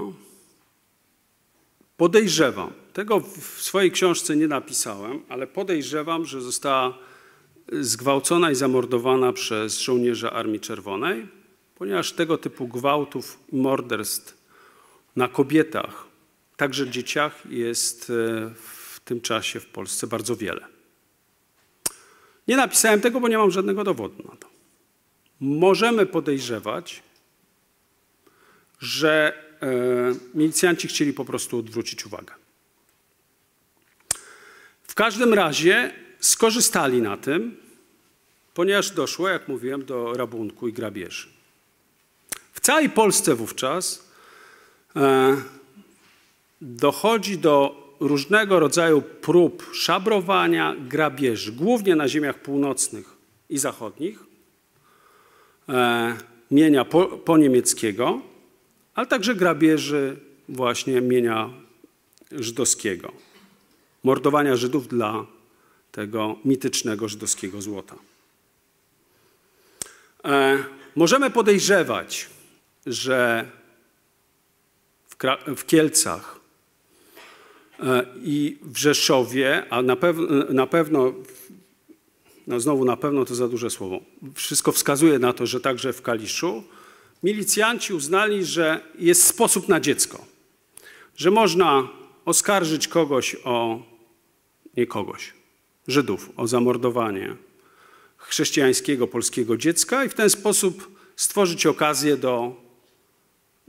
Podejrzewam, tego w swojej książce nie napisałem, ale podejrzewam, że została zgwałcona i zamordowana przez żołnierza Armii Czerwonej, ponieważ tego typu gwałtów i morderstw na kobietach, także dzieciach, jest e, w tym czasie w Polsce bardzo wiele. Nie napisałem tego, bo nie mam żadnego dowodu na to. Możemy podejrzewać, że e, milicjanci chcieli po prostu odwrócić uwagę. W każdym razie skorzystali na tym, ponieważ doszło, jak mówiłem, do rabunku i grabieży. W całej Polsce wówczas e, dochodzi do różnego rodzaju prób szabrowania, grabieży, głównie na ziemiach północnych i zachodnich, e, mienia po, po niemieckiego, ale także grabieży właśnie mienia żydowskiego, mordowania Żydów dla tego mitycznego żydowskiego złota. E, możemy podejrzewać, że w, Kielcach i w Rzeszowie, a na, pew na pewno, no znowu na pewno to za duże słowo, wszystko wskazuje na to, że także w Kaliszu, milicjanci uznali, że jest sposób na dziecko, że można oskarżyć kogoś o, nie kogoś, Żydów o zamordowanie chrześcijańskiego polskiego dziecka i w ten sposób stworzyć okazję do,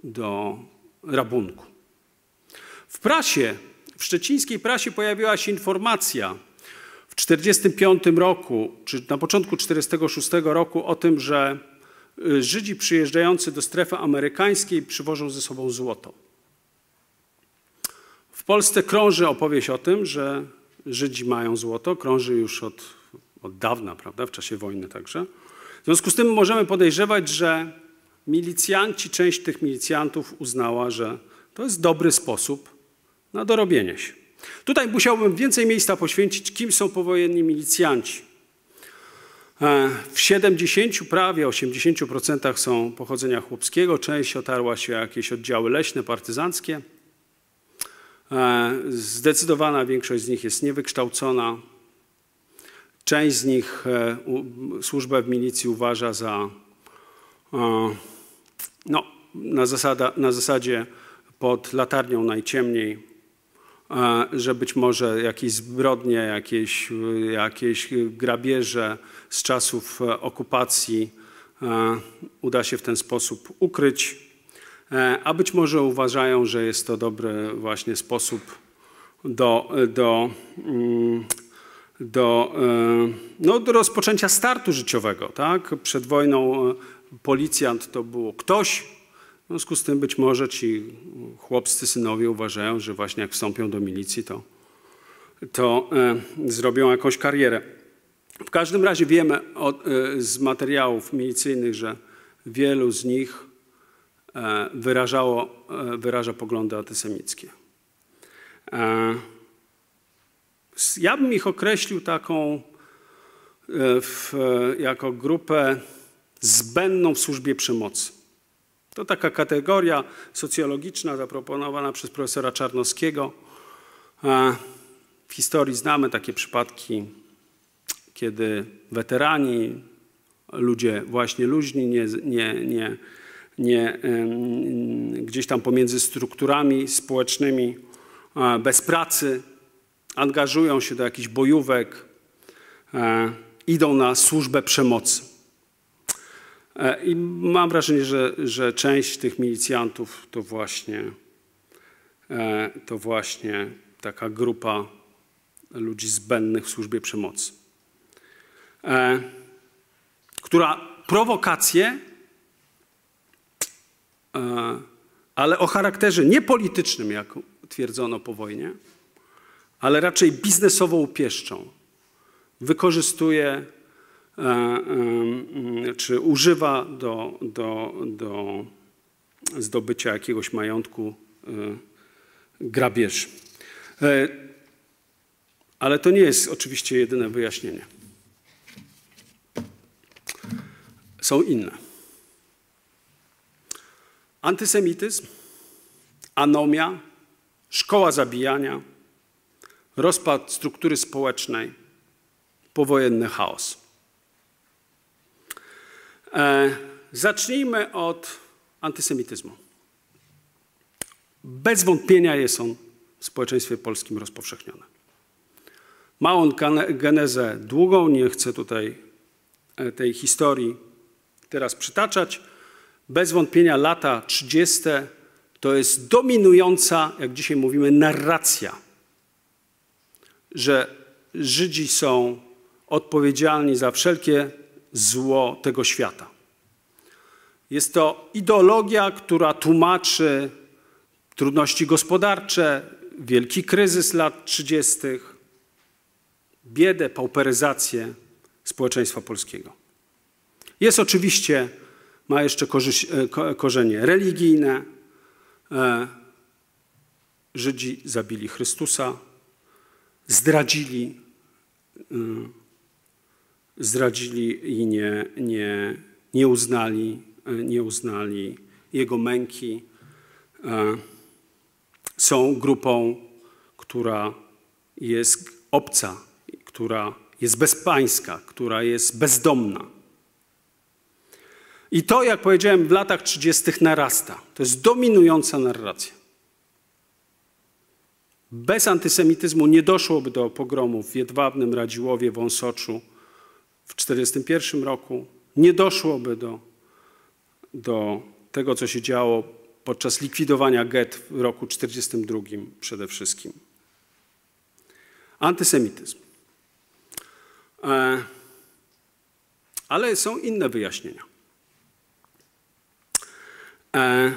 do rabunku. W prasie, w szczecińskiej prasie pojawiła się informacja w 1945 roku, czy na początku 1946 roku o tym, że y, Żydzi przyjeżdżający do strefy amerykańskiej przywożą ze sobą złoto. W Polsce krąży opowieść o tym, że Żydzi mają złoto, krąży już od, od dawna, prawda, w czasie wojny także. W związku z tym możemy podejrzewać, że milicjanci, część tych milicjantów uznała, że to jest dobry sposób na dorobienie się. Tutaj musiałbym więcej miejsca poświęcić, kim są powojenni milicjanci. E, w 70, prawie 80% są pochodzenia chłopskiego, część otarła się jakieś oddziały leśne, partyzanckie. E, zdecydowana większość z nich jest niewykształcona. Część z nich e, służbę w milicji uważa za no, na, zasada, na zasadzie pod latarnią najciemniej, że być może jakieś zbrodnie, jakieś, jakieś grabieże z czasów okupacji uda się w ten sposób ukryć. E, a być może uważają, że jest to dobry właśnie sposób do, do, mm, do, e, no, do rozpoczęcia startu życiowego. Tak? Przed wojną e, policjant to było ktoś, w związku z tym być może ci chłopscy synowie uważają, że właśnie jak wstąpią do milicji, to, to zrobią jakąś karierę. W każdym razie wiemy od, z materiałów milicyjnych, że wielu z nich E, wyrażało, e, wyraża poglądy antysemickie. E, ja bym ich określił taką w, jako grupę zbędną w służbie przemocy. To taka kategoria socjologiczna zaproponowana przez profesora Czarnowskiego. W historii znamy takie przypadki, kiedy weterani, ludzie właśnie luźni, nie, nie, nie nie, gdzieś tam pomiędzy strukturami społecznymi, bez pracy, angażują się do jakichś bojówek, e, idą na służbę przemocy. E, I mam wrażenie, że, że część tych milicjantów to właśnie, e, to właśnie taka grupa ludzi zbędnych w służbie przemocy, która prowokacje e, ale o charakterze nie politycznym, jak twierdzono po wojnie, ale raczej biznesowo-upieszczą. Wykorzystuje e, czy używa do, do, do zdobycia jakiegoś majątku grabież. Ale to nie jest oczywiście jedyne wyjaśnienie. Są inne. Antysemityzm, anomia, szkoła zabijania, rozpad struktury społecznej, powojenny chaos. E, zacznijmy od antysemityzmu. Bez wątpienia jest on w społeczeństwie polskim rozpowszechniony. Ma on genezę długą, nie chcę tutaj e, tej historii teraz przytaczać. Bez wątpienia lata 30. to jest dominująca, jak dzisiaj mówimy, narracja, że Żydzi są odpowiedzialni za wszelkie zło tego świata. Jest to ideologia, która tłumaczy trudności gospodarcze, wielki kryzys lat 30., biedę, pauperyzację społeczeństwa polskiego. Jest oczywiście, ma jeszcze e, korzenie religijne. E, Żydzi zabili Chrystusa, zdradzili, e, zdradzili i nie, nie, nie, uznali, nie uznali Jego męki. Są grupą, która jest obca która jest bezpańska, która jest bezdomna. I to, jak powiedziałem, w latach 30. narasta. To jest dominująca narracja. Bez antysemityzmu nie doszłoby do pogromów w Jedwabnym, Radziłowie, Wąsoczu w 1941 roku. Nie doszłoby do, do tego, co się działo podczas likwidowania get w roku 1942 przede wszystkim. Antysemityzm. E, ale są inne wyjaśnienia. E,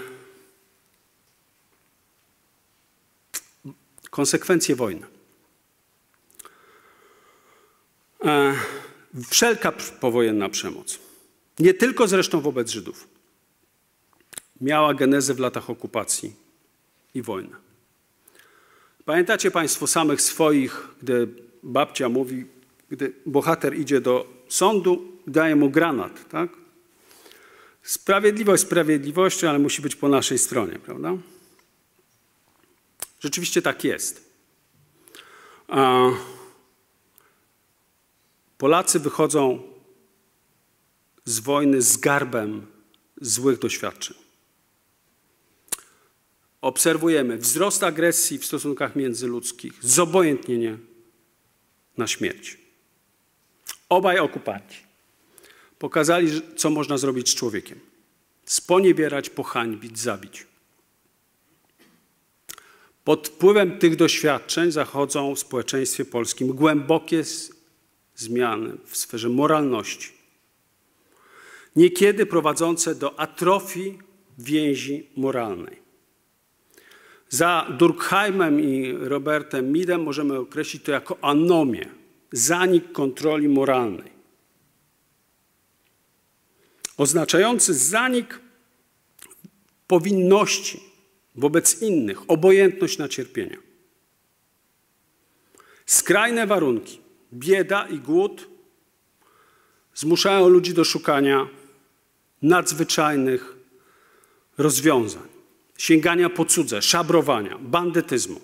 konsekwencje wojny. Wszelka powojenna przemoc, nie tylko zresztą wobec Żydów, miała genezę w latach okupacji i wojny. Pamiętacie Państwo samych swoich, gdy babcia mówi, gdy bohater idzie do sądu, daje mu granat, tak? Sprawiedliwość sprawiedliwością, ale musi być po naszej stronie, prawda? Rzeczywiście tak jest. Polacy wychodzą z wojny z garbem złych doświadczeń. Obserwujemy wzrost agresji w stosunkach międzyludzkich, zobojętnienie na śmierć. Obaj okupanci pokazali, co można zrobić z człowiekiem. Sponiewierać, pohańbić, zabić. Pod wpływem tych doświadczeń zachodzą w społeczeństwie polskim głębokie zmiany w sferze moralności. Niekiedy prowadzące do atrofii więzi moralnej. Za Durkheimem i Robertem Midem możemy określić to jako anomię zanik kontroli moralnej, oznaczający zanik powinności wobec innych, obojętność na cierpienia. Skrajne warunki, bieda i głód zmuszają ludzi do szukania nadzwyczajnych rozwiązań, sięgania po cudze, szabrowania, bandytyzmu.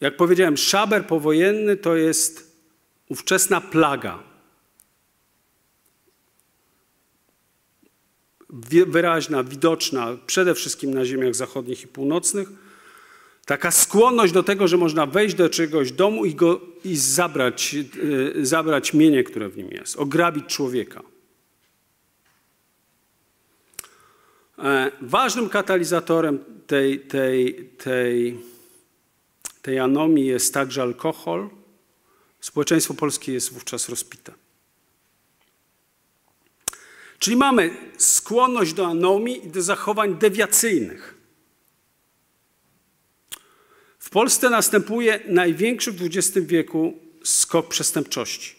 Jak powiedziałem, szaber powojenny to jest ówczesna plaga. Wyraźna, widoczna przede wszystkim na ziemiach zachodnich i północnych. Taka skłonność do tego, że można wejść do czegoś domu i, go, i zabrać, yy, zabrać mienie, które w nim jest, ograbić człowieka. E, ważnym katalizatorem tej, tej, tej tej anomii jest także alkohol. Społeczeństwo polskie jest wówczas rozpite. Czyli mamy skłonność do anomii i do zachowań dewiacyjnych. Polsce następuje największy w XX wieku skok przestępczości,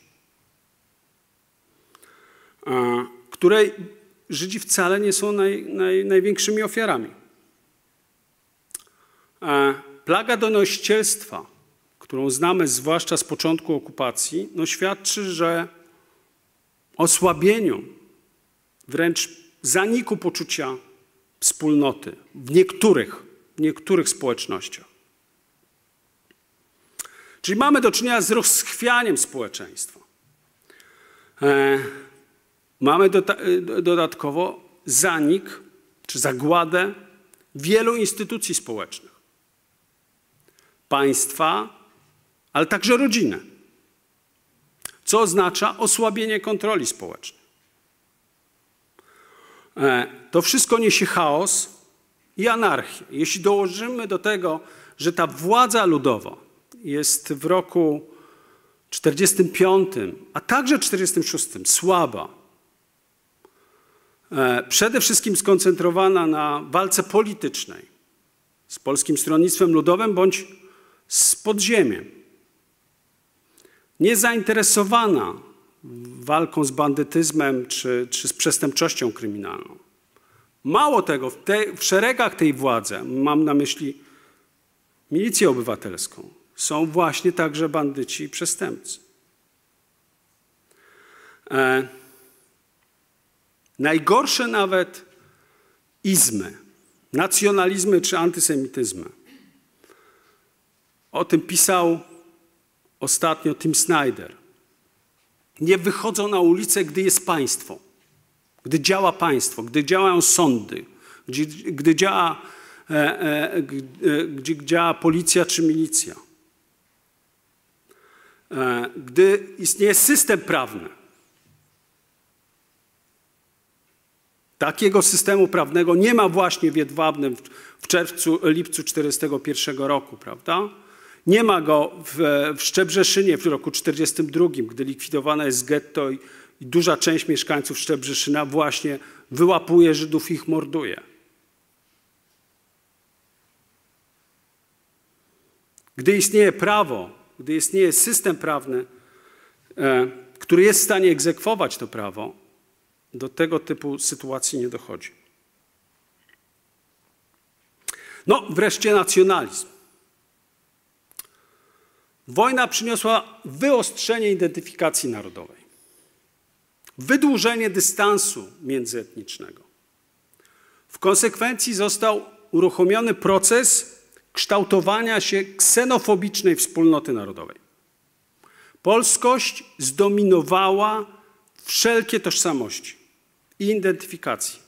której Żydzi wcale nie są naj, naj, największymi ofiarami. Plaga donościelstwa, którą znamy zwłaszcza z początku okupacji, no świadczy, że osłabieniu, wręcz zaniku poczucia wspólnoty w niektórych, w niektórych społecznościach. Czyli mamy do czynienia z rozchwianiem społeczeństwa. E, mamy do, dodatkowo zanik czy zagładę wielu instytucji społecznych. Państwa, ale także rodziny. Co oznacza osłabienie kontroli społecznej. E, to wszystko niesie chaos i anarchię. Jeśli dołożymy do tego, że ta władza ludowa jest w roku 45, a także 46 słaba, e, przede wszystkim skoncentrowana na walce politycznej z Polskim Stronnictwem Ludowym bądź z podziemiem. Niezainteresowana walką z bandytyzmem czy, czy z przestępczością kryminalną. Mało tego, w, te, w szeregach tej władzy, mam na myśli milicję obywatelską, są właśnie także bandyci i przestępcy. E, najgorsze nawet izmy, nacjonalizmy czy antysemityzmy. O tym pisał ostatnio Tim Snyder. Nie wychodzą na ulicę, gdy jest państwo, gdy działa państwo, gdy działają sądy, gdy, gdy działa, e, e, e, gdzie działa policja czy milicja. E, gdy istnieje system prawny. Takiego systemu prawnego nie ma właśnie w Jedwabnym w czerwcu, lipcu 1941 roku, prawda? Nie ma go w, w Szczebrzeszynie w roku 1942, gdy likwidowane jest getto i, i duża część mieszkańców Szczebrzeszyna właśnie wyłapuje Żydów i ich morduje. Gdy istnieje prawo, gdy istnieje system prawny, e, który jest w stanie egzekwować to prawo, do tego typu sytuacji nie dochodzi. No, wreszcie nacjonalizm. Wojna przyniosła wyostrzenie identyfikacji narodowej, wydłużenie dystansu międzyetnicznego. W konsekwencji został uruchomiony proces kształtowania się ksenofobicznej wspólnoty narodowej. Polskość zdominowała wszelkie tożsamości i identyfikacji.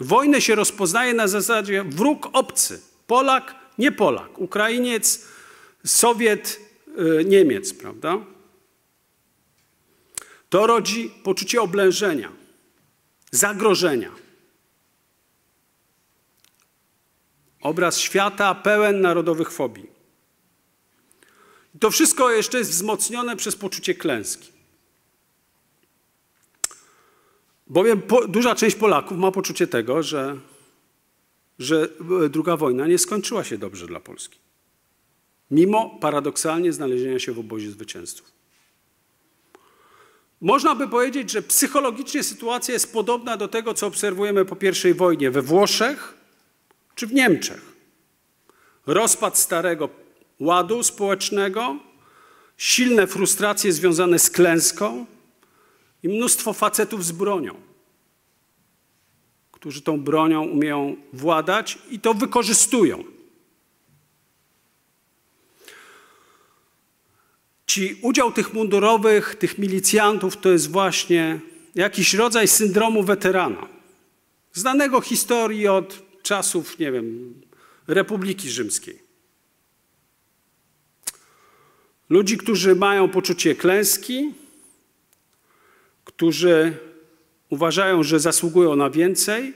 Wojnę się rozpoznaje na zasadzie wróg obcy, Polak, nie Polak, Ukrainiec, Sowiet, y, Niemiec, prawda? To rodzi poczucie oblężenia, zagrożenia. Obraz świata pełen narodowych fobii. To wszystko jeszcze jest wzmocnione przez poczucie klęski. Bowiem po, duża część Polaków ma poczucie tego, że, że druga wojna nie skończyła się dobrze dla Polski. Mimo paradoksalnie znalezienia się w obozie zwycięzców. Można by powiedzieć, że psychologicznie sytuacja jest podobna do tego, co obserwujemy po I wojnie we Włoszech czy w Niemczech. Rozpad starego ładu społecznego, silne frustracje związane z klęską i mnóstwo facetów z bronią, którzy tą bronią umieją władać i to wykorzystują. Ci udział tych mundurowych, tych milicjantów to jest właśnie jakiś rodzaj syndromu weterana, znanego historii od czasów, nie wiem, Republiki Rzymskiej. Ludzi, którzy mają poczucie klęski, którzy uważają, że zasługują na więcej,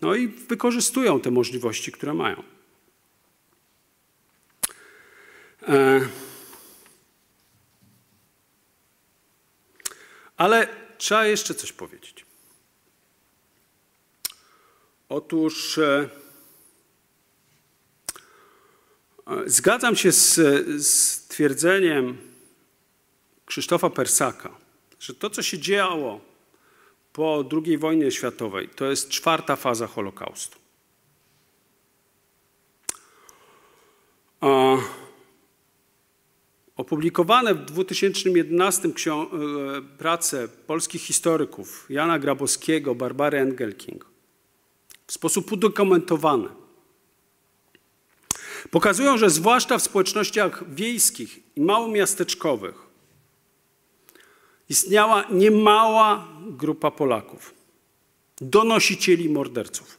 no i wykorzystują te możliwości, które mają. E, Ale trzeba jeszcze coś powiedzieć. Otóż e, zgadzam się z, z twierdzeniem Krzysztofa Persaka, że to, co się działo po II wojnie światowej, to jest czwarta faza Holokaustu. A opublikowane w 2011 ksią- e, prace polskich historyków Jana Grabowskiego, Barbary Engelking w sposób udokumentowany pokazują, że zwłaszcza w społecznościach wiejskich i małomiasteczkowych istniała niemała grupa Polaków, donosicieli morderców.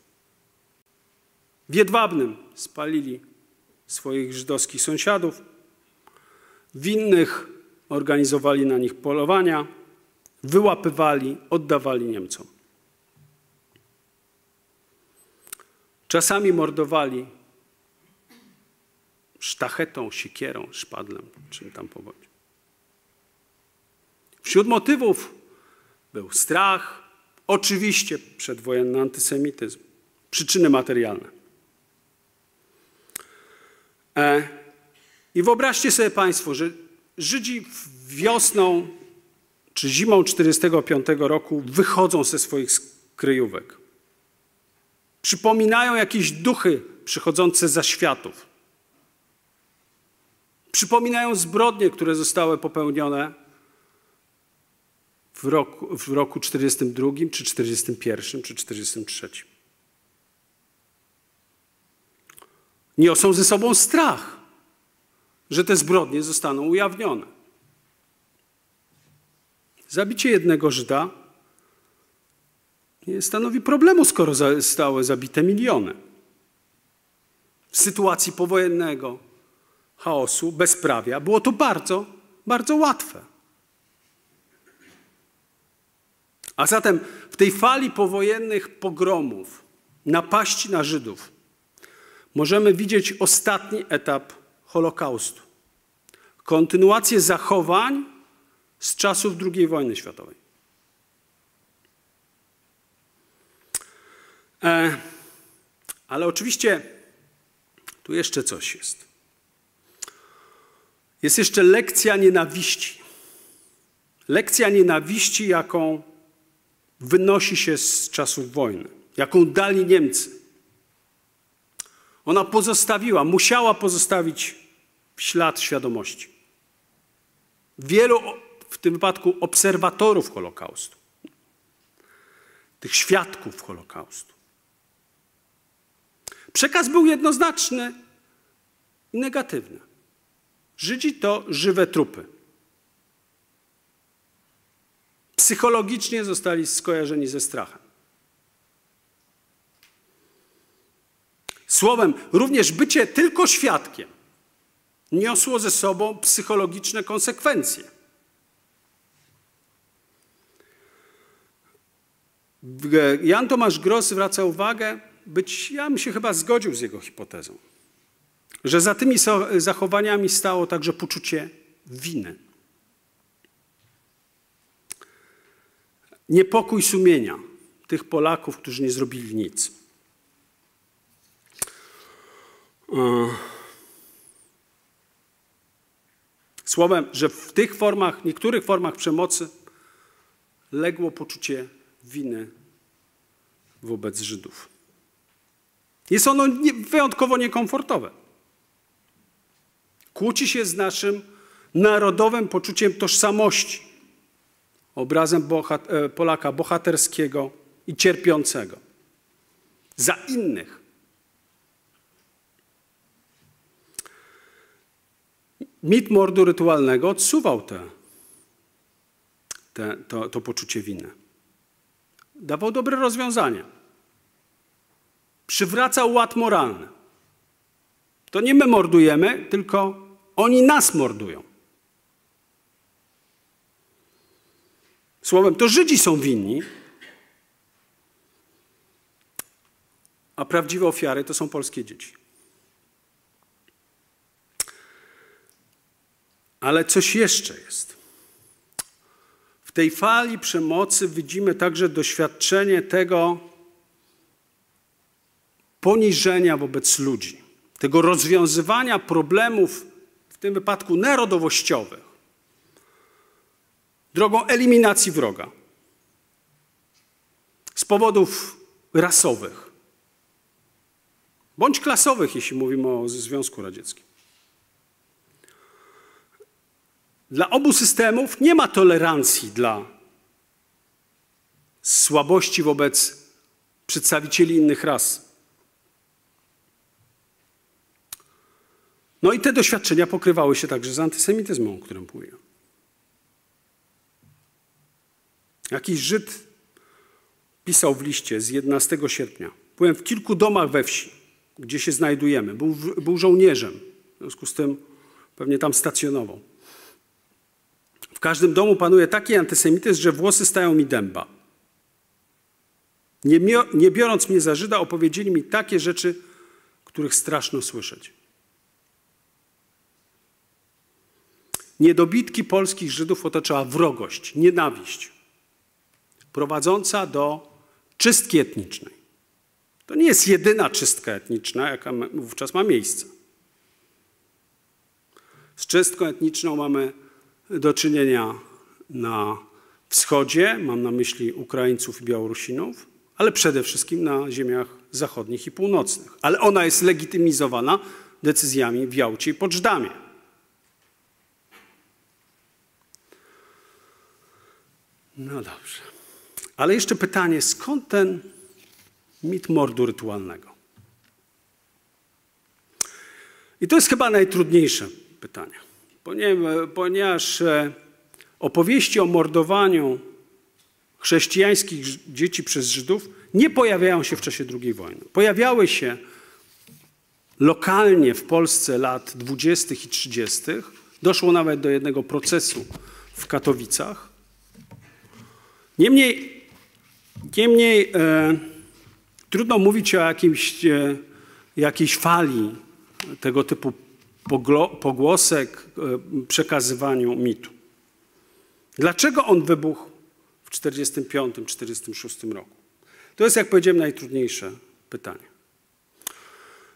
W Jedwabnym spalili swoich żydowskich sąsiadów, w innych organizowali na nich polowania, wyłapywali, oddawali Niemcom. Czasami mordowali sztachetą, siekierą, szpadlem, czym tam powodzi. Wśród motywów był strach, oczywiście przedwojenny antysemityzm, przyczyny materialne. E, I wyobraźcie sobie Państwo, że Żydzi wiosną czy zimą 1945 roku wychodzą ze swoich kryjówek. Przypominają jakieś duchy przychodzące za światów. Przypominają zbrodnie, które zostały popełnione w roku, w roku 42, czy 41, czy 43. Niosą ze sobą strach, że te zbrodnie zostaną ujawnione. Zabicie jednego Żyda nie stanowi problemu, skoro zostały zabite miliony. W sytuacji powojennego chaosu, bezprawia było to bardzo, bardzo łatwe. A zatem w tej fali powojennych pogromów, napaści na Żydów, możemy widzieć ostatni etap Holokaustu. Kontynuację zachowań z czasów II wojny światowej. E, ale oczywiście tu jeszcze coś jest. Jest jeszcze lekcja nienawiści. Lekcja nienawiści, jaką wynosi się z czasów wojny, jaką dali Niemcy. Ona pozostawiła, musiała pozostawić ślad świadomości. Wielu, w tym wypadku, obserwatorów Holokaustu, tych świadków Holokaustu. Przekaz był jednoznaczny i negatywny. Żydzi to żywe trupy. Psychologicznie zostali skojarzeni ze strachem. Słowem, również bycie tylko świadkiem niosło ze sobą psychologiczne konsekwencje. Jan Tomasz Gross zwraca uwagę, być, ja bym się chyba zgodził z jego hipotezą, że za tymi zachowaniami stało także poczucie winy. Niepokój sumienia tych Polaków, którzy nie zrobili nic. Słowem, że w tych formach, niektórych formach przemocy legło poczucie winy wobec Żydów. Jest ono wyjątkowo niekomfortowe. Kłóci się z naszym narodowym poczuciem tożsamości, obrazem bohat e, Polaka bohaterskiego i cierpiącego za innych. Mit mordu rytualnego odsuwał te, te, to, to poczucie winy. Dawał dobre rozwiązanie. Przywracał ład moralny. To nie my mordujemy, tylko oni nas mordują. Słowem, to Żydzi są winni, a prawdziwe ofiary to są polskie dzieci. Ale coś jeszcze jest. W tej fali przemocy widzimy także doświadczenie tego poniżenia wobec ludzi, tego rozwiązywania problemów, w tym wypadku narodowościowych, drogą eliminacji wroga z powodów rasowych bądź klasowych, jeśli mówimy o Związku Radzieckim. Dla obu systemów nie ma tolerancji dla słabości wobec przedstawicieli innych ras. No i te doświadczenia pokrywały się także z antysemityzmem, o którym mówię. Jakiś Żyd pisał w liście z 11 sierpnia. Byłem w kilku domach we wsi, gdzie się znajdujemy. Był, był żołnierzem, w związku z tym pewnie tam stacjonował. Każdym domu panuje taki antysemityzm, że włosy stają mi dęba. Nie, nie biorąc mnie za Żyda, opowiedzieli mi takie rzeczy, których straszno słyszeć. Niedobitki polskich Żydów otaczała wrogość, nienawiść, prowadząca do czystki etnicznej. To nie jest jedyna czystka etniczna, jaka wówczas ma miejsce. Z czystką etniczną mamy do czynienia na wschodzie, mam na myśli Ukraińców i Białorusinów, ale przede wszystkim na ziemiach zachodnich i północnych. Ale ona jest legitymizowana decyzjami w Jałcie i Poczdamie. No dobrze. Ale jeszcze pytanie, skąd ten mit mordu rytualnego? I to jest chyba najtrudniejsze pytanie, ponieważ e, opowieści o mordowaniu chrześcijańskich dzieci przez Żydów nie pojawiają się w czasie II wojny. Pojawiały się lokalnie w Polsce lat 20. i 30. Doszło nawet do jednego procesu w Katowicach. Niemniej, niemniej e, trudno mówić o jakimś, e, jakiejś fali tego typu pogłosek, e, przekazywaniu mitu. Dlaczego on wybuchł w 1945-1946 roku? To jest, jak powiedziałem, najtrudniejsze pytanie.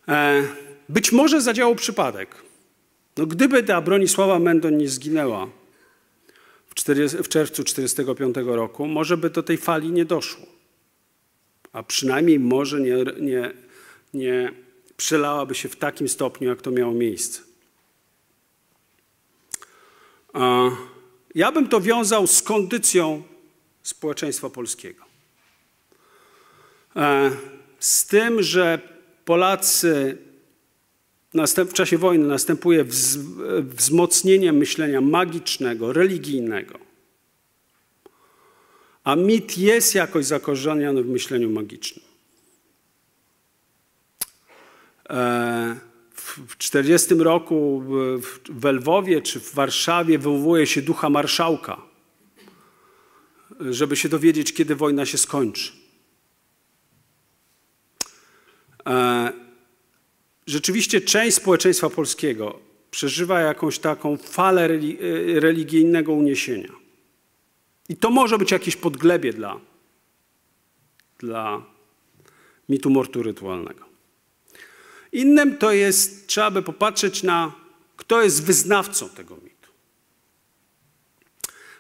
E, być może zadziałał przypadek. No, gdyby ta Bronisława Mendon nie zginęła w, 40, w czerwcu 1945 roku, może by do tej fali nie doszło. A przynajmniej może nie, nie, nie przelałaby się w takim stopniu, jak to miało miejsce. Ja bym to wiązał z kondycją społeczeństwa polskiego. E, z tym, że Polacy w czasie wojny następuje wzmocnienie myślenia magicznego, religijnego. A mit jest jakoś zakorzeniony w myśleniu magicznym. E, w 40 roku w Lwowie czy w Warszawie wywołuje się ducha marszałka, żeby się dowiedzieć, kiedy wojna się skończy. E, rzeczywiście część społeczeństwa polskiego przeżywa jakąś taką falę e, religijnego uniesienia. I to może być jakieś podglebie dla, dla mitu mortu rytualnego. Innym to jest, trzeba by popatrzeć na, kto jest wyznawcą tego mitu.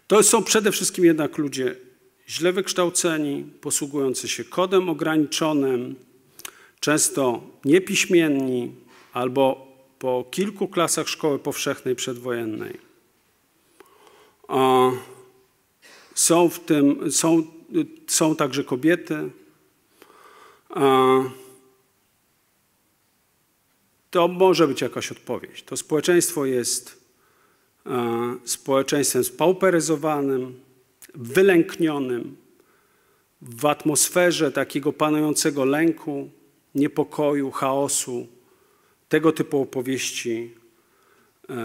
To są przede wszystkim jednak ludzie źle wykształceni, posługujący się kodem ograniczonym, często niepiśmienni albo po kilku klasach szkoły powszechnej przedwojennej. Są w tym, są, są także kobiety. To może być jakaś odpowiedź. To społeczeństwo jest społeczeństwem spauperyzowanym, wylęknionym, w atmosferze takiego panującego lęku, niepokoju, chaosu, tego typu opowieści e,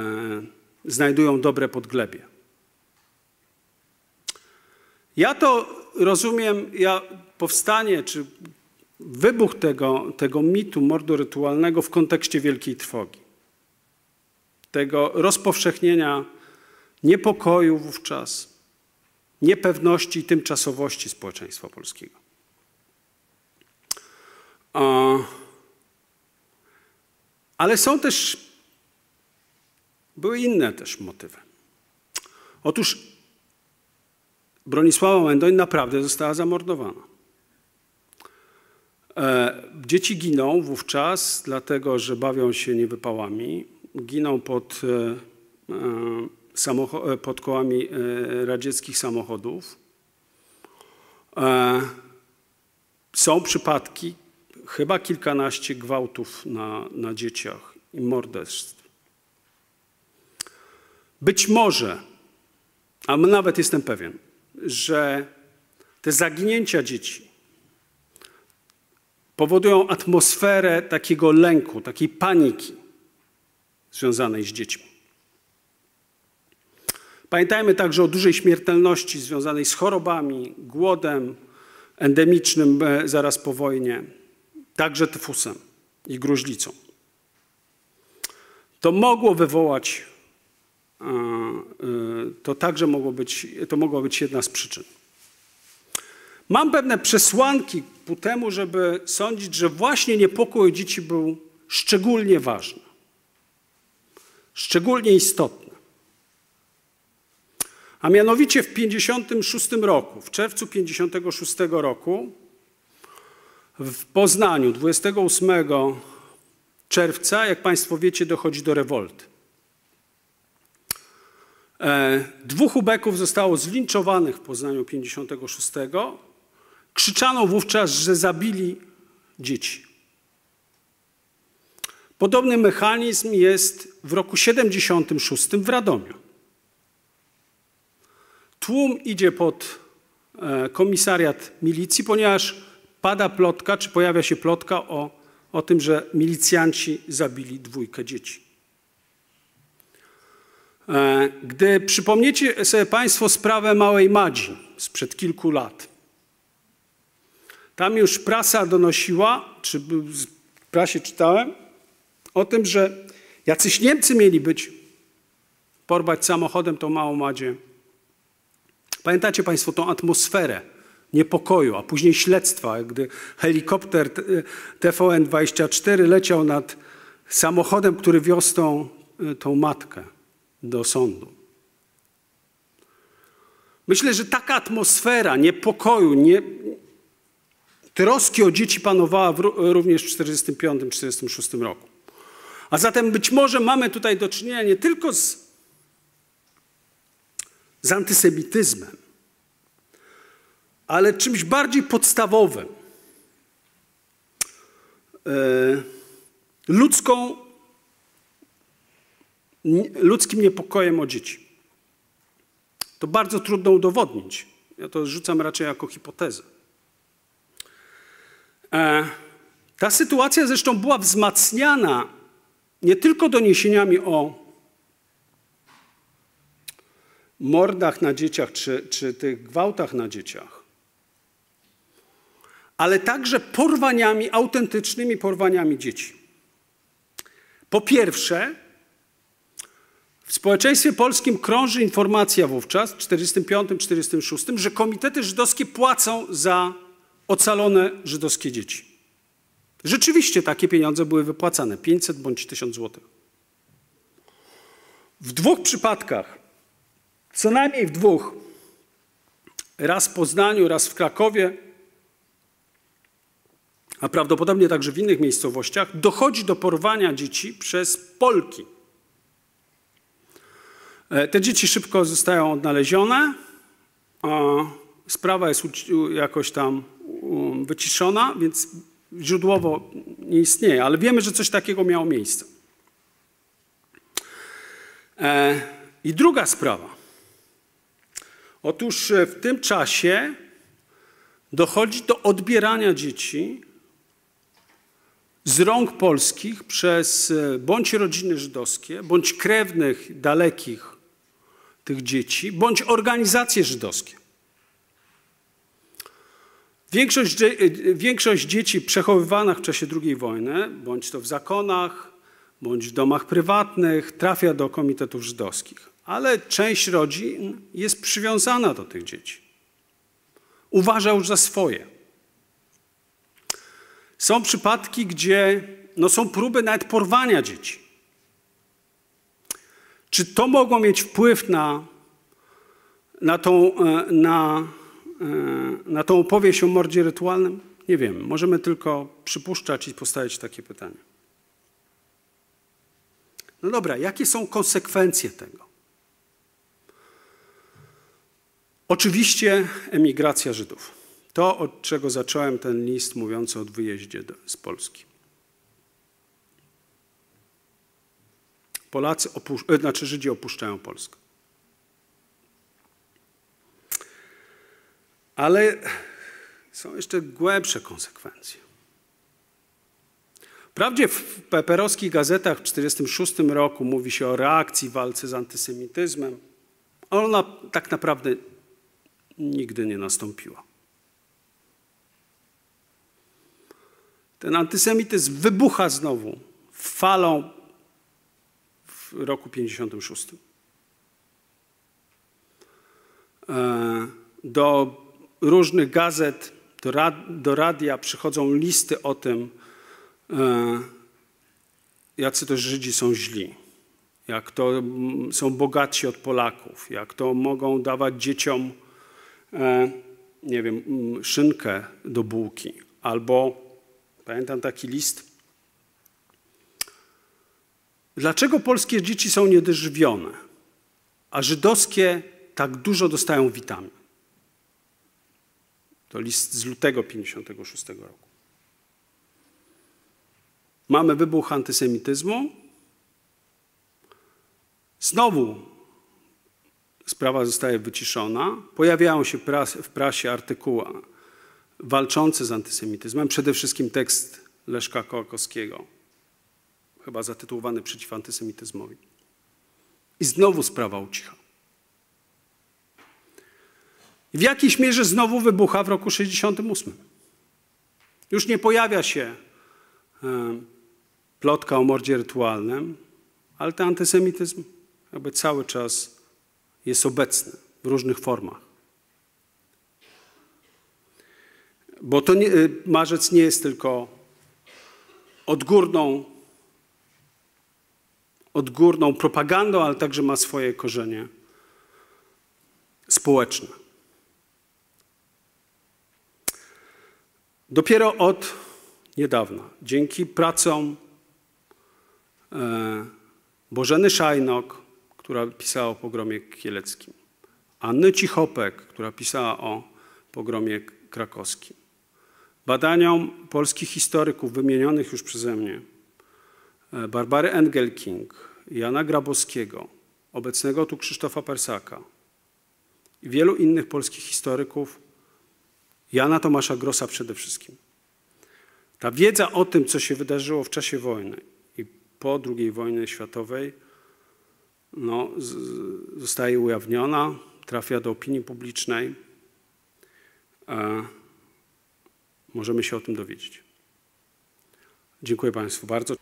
znajdują dobre podglebie. Ja to rozumiem, ja powstanie czy wybuch tego, tego mitu mordu rytualnego w kontekście wielkiej trwogi. Tego rozpowszechnienia niepokoju wówczas, niepewności i tymczasowości społeczeństwa polskiego. Ale są też, były inne też motywy. Otóż Bronisława Mendoń naprawdę została zamordowana. E, dzieci giną wówczas, dlatego że bawią się niewypałami. Giną pod, e, e, pod kołami radzieckich samochodów. Są przypadki, chyba kilkanaście gwałtów na, na dzieciach i morderstw. Być może, a nawet jestem pewien, że te zaginięcia dzieci powodują atmosferę takiego lęku, takiej paniki związanej z dziećmi. Pamiętajmy także o dużej śmiertelności związanej z chorobami, głodem endemicznym e, zaraz po wojnie, także tyfusem i gruźlicą. To mogło wywołać, e, e, to także mogło być, to mogła być jedna z przyczyn. Mam pewne przesłanki ku temu, żeby sądzić, że właśnie niepokój dzieci był szczególnie ważny, szczególnie istotny. A mianowicie w 56 roku, w czerwcu 56 roku w Poznaniu 28 czerwca, jak Państwo wiecie, dochodzi do rewolty. E, dwóch ubeków zostało zlinczowanych w Poznaniu 56 Krzyczano wówczas, że zabili dzieci. Podobny mechanizm jest w roku 76 w Radomiu. Tłum idzie pod e, komisariat milicji, ponieważ pada plotka, czy pojawia się plotka o, o tym, że milicjanci zabili dwójkę dzieci. E, gdy przypomniecie sobie Państwo sprawę Małej Madzi sprzed kilku lat, tam już prasa donosiła, czy w prasie czytałem, o tym, że jacyś Niemcy mieli być, porwać samochodem tą małą Madzie. Pamiętacie Państwo tą atmosferę niepokoju, a później śledztwa, gdy helikopter TVN-24 leciał nad samochodem, który wiózł tą, tą matkę do sądu. Myślę, że taka atmosfera niepokoju, nie, troski o dzieci panowała również w 1945-1946 roku. A zatem być może mamy tutaj do czynienia nie tylko z, z antysemityzmem, ale czymś bardziej podstawowym. E, ludzką, ludzkim niepokojem o dzieci. To bardzo trudno udowodnić. Ja to rzucam raczej jako hipotezę. E, ta sytuacja zresztą była wzmacniana nie tylko doniesieniami o mordach na dzieciach czy, czy tych gwałtach na dzieciach, ale także porwaniami, autentycznymi porwaniami dzieci. Po pierwsze, w społeczeństwie polskim krąży informacja wówczas, w 1945-1946, że komitety żydowskie płacą za ocalone żydowskie dzieci. Rzeczywiście takie pieniądze były wypłacane 500 bądź 1000 złotych. W dwóch przypadkach, co najmniej w dwóch, raz w Poznaniu, raz w Krakowie, a prawdopodobnie także w innych miejscowościach, dochodzi do porwania dzieci przez Polki. E, te dzieci szybko zostają odnalezione. Sprawa jest jakoś tam Um, wyciszona, więc źródłowo nie istnieje, ale wiemy, że coś takiego miało miejsce. E, I druga sprawa. Otóż e, w tym czasie dochodzi do odbierania dzieci z rąk polskich przez e, bądź rodziny żydowskie, bądź krewnych dalekich tych dzieci, bądź organizacje żydowskie. Większość, większość dzieci przechowywanych w czasie II wojny, bądź to w zakonach, bądź w domach prywatnych, trafia do komitetów żydowskich. ale część rodzin jest przywiązana do tych dzieci. Uważa już za swoje. Są przypadki, gdzie no, są próby nawet porwania dzieci. Czy to mogło mieć wpływ na, na, tą, e, na, na tą opowieść o mordzie rytualnym? Nie wiem. Możemy tylko przypuszczać i postawić takie pytanie. No dobra, jakie są konsekwencje tego? Oczywiście emigracja Żydów. To, od czego zacząłem ten list mówiący o wyjeździe z Polski. Polacy, opusz- e, znaczy Żydzi opuszczają Polskę. Ale są jeszcze głębsze konsekwencje. Wprawdzie w peperowskich gazetach w 1946 roku mówi się o reakcji, walce z antysemityzmem, ale ona tak naprawdę nigdy nie nastąpiła. Ten antysemityzm wybucha znowu falą w roku 56. E, do różnych gazet, do, rad, do radia przychodzą listy o tym, e, jacy to Żydzi są źli, jak to są bogatsi od Polaków, jak to mogą dawać dzieciom, e, nie wiem, szynkę do bułki, albo pamiętam taki list. Dlaczego polskie dzieci są niedożywione, a żydowskie tak dużo dostają witamin? To list z lutego 56 roku. Mamy wybuch antysemityzmu. Znowu sprawa zostaje wyciszona. Pojawiają się w prasie artykuły walczące z antysemityzmem. Przede wszystkim tekst Leszka Kołakowskiego, chyba zatytułowany Przeciw antysemityzmowi. I znowu sprawa ucicha. W jakiejś mierze znowu wybucha w roku 68. Już nie pojawia się plotka o mordzie rytualnym, ale ten antysemityzm jakby cały czas jest obecny w różnych formach. Bo to nie, marzec nie jest tylko odgórną, odgórną propagandą, ale także ma swoje korzenie społeczne. Dopiero od niedawna, dzięki pracom e, Bożeny Szajnok, która pisała o pogromie kieleckim, Anny Cichopek, która pisała o pogromie krakowskim, badaniom polskich historyków wymienionych już przeze mnie, e, Barbary Engelking, Jana Grabowskiego, obecnego tu Krzysztofa Persaka i wielu innych polskich historyków, Jana Tomasza Grossa przede wszystkim. Ta wiedza o tym, co się wydarzyło w czasie wojny i po II wojnie światowej, no, zostaje ujawniona, trafia do opinii publicznej. E, możemy się o tym dowiedzieć. Dziękuję Państwu bardzo.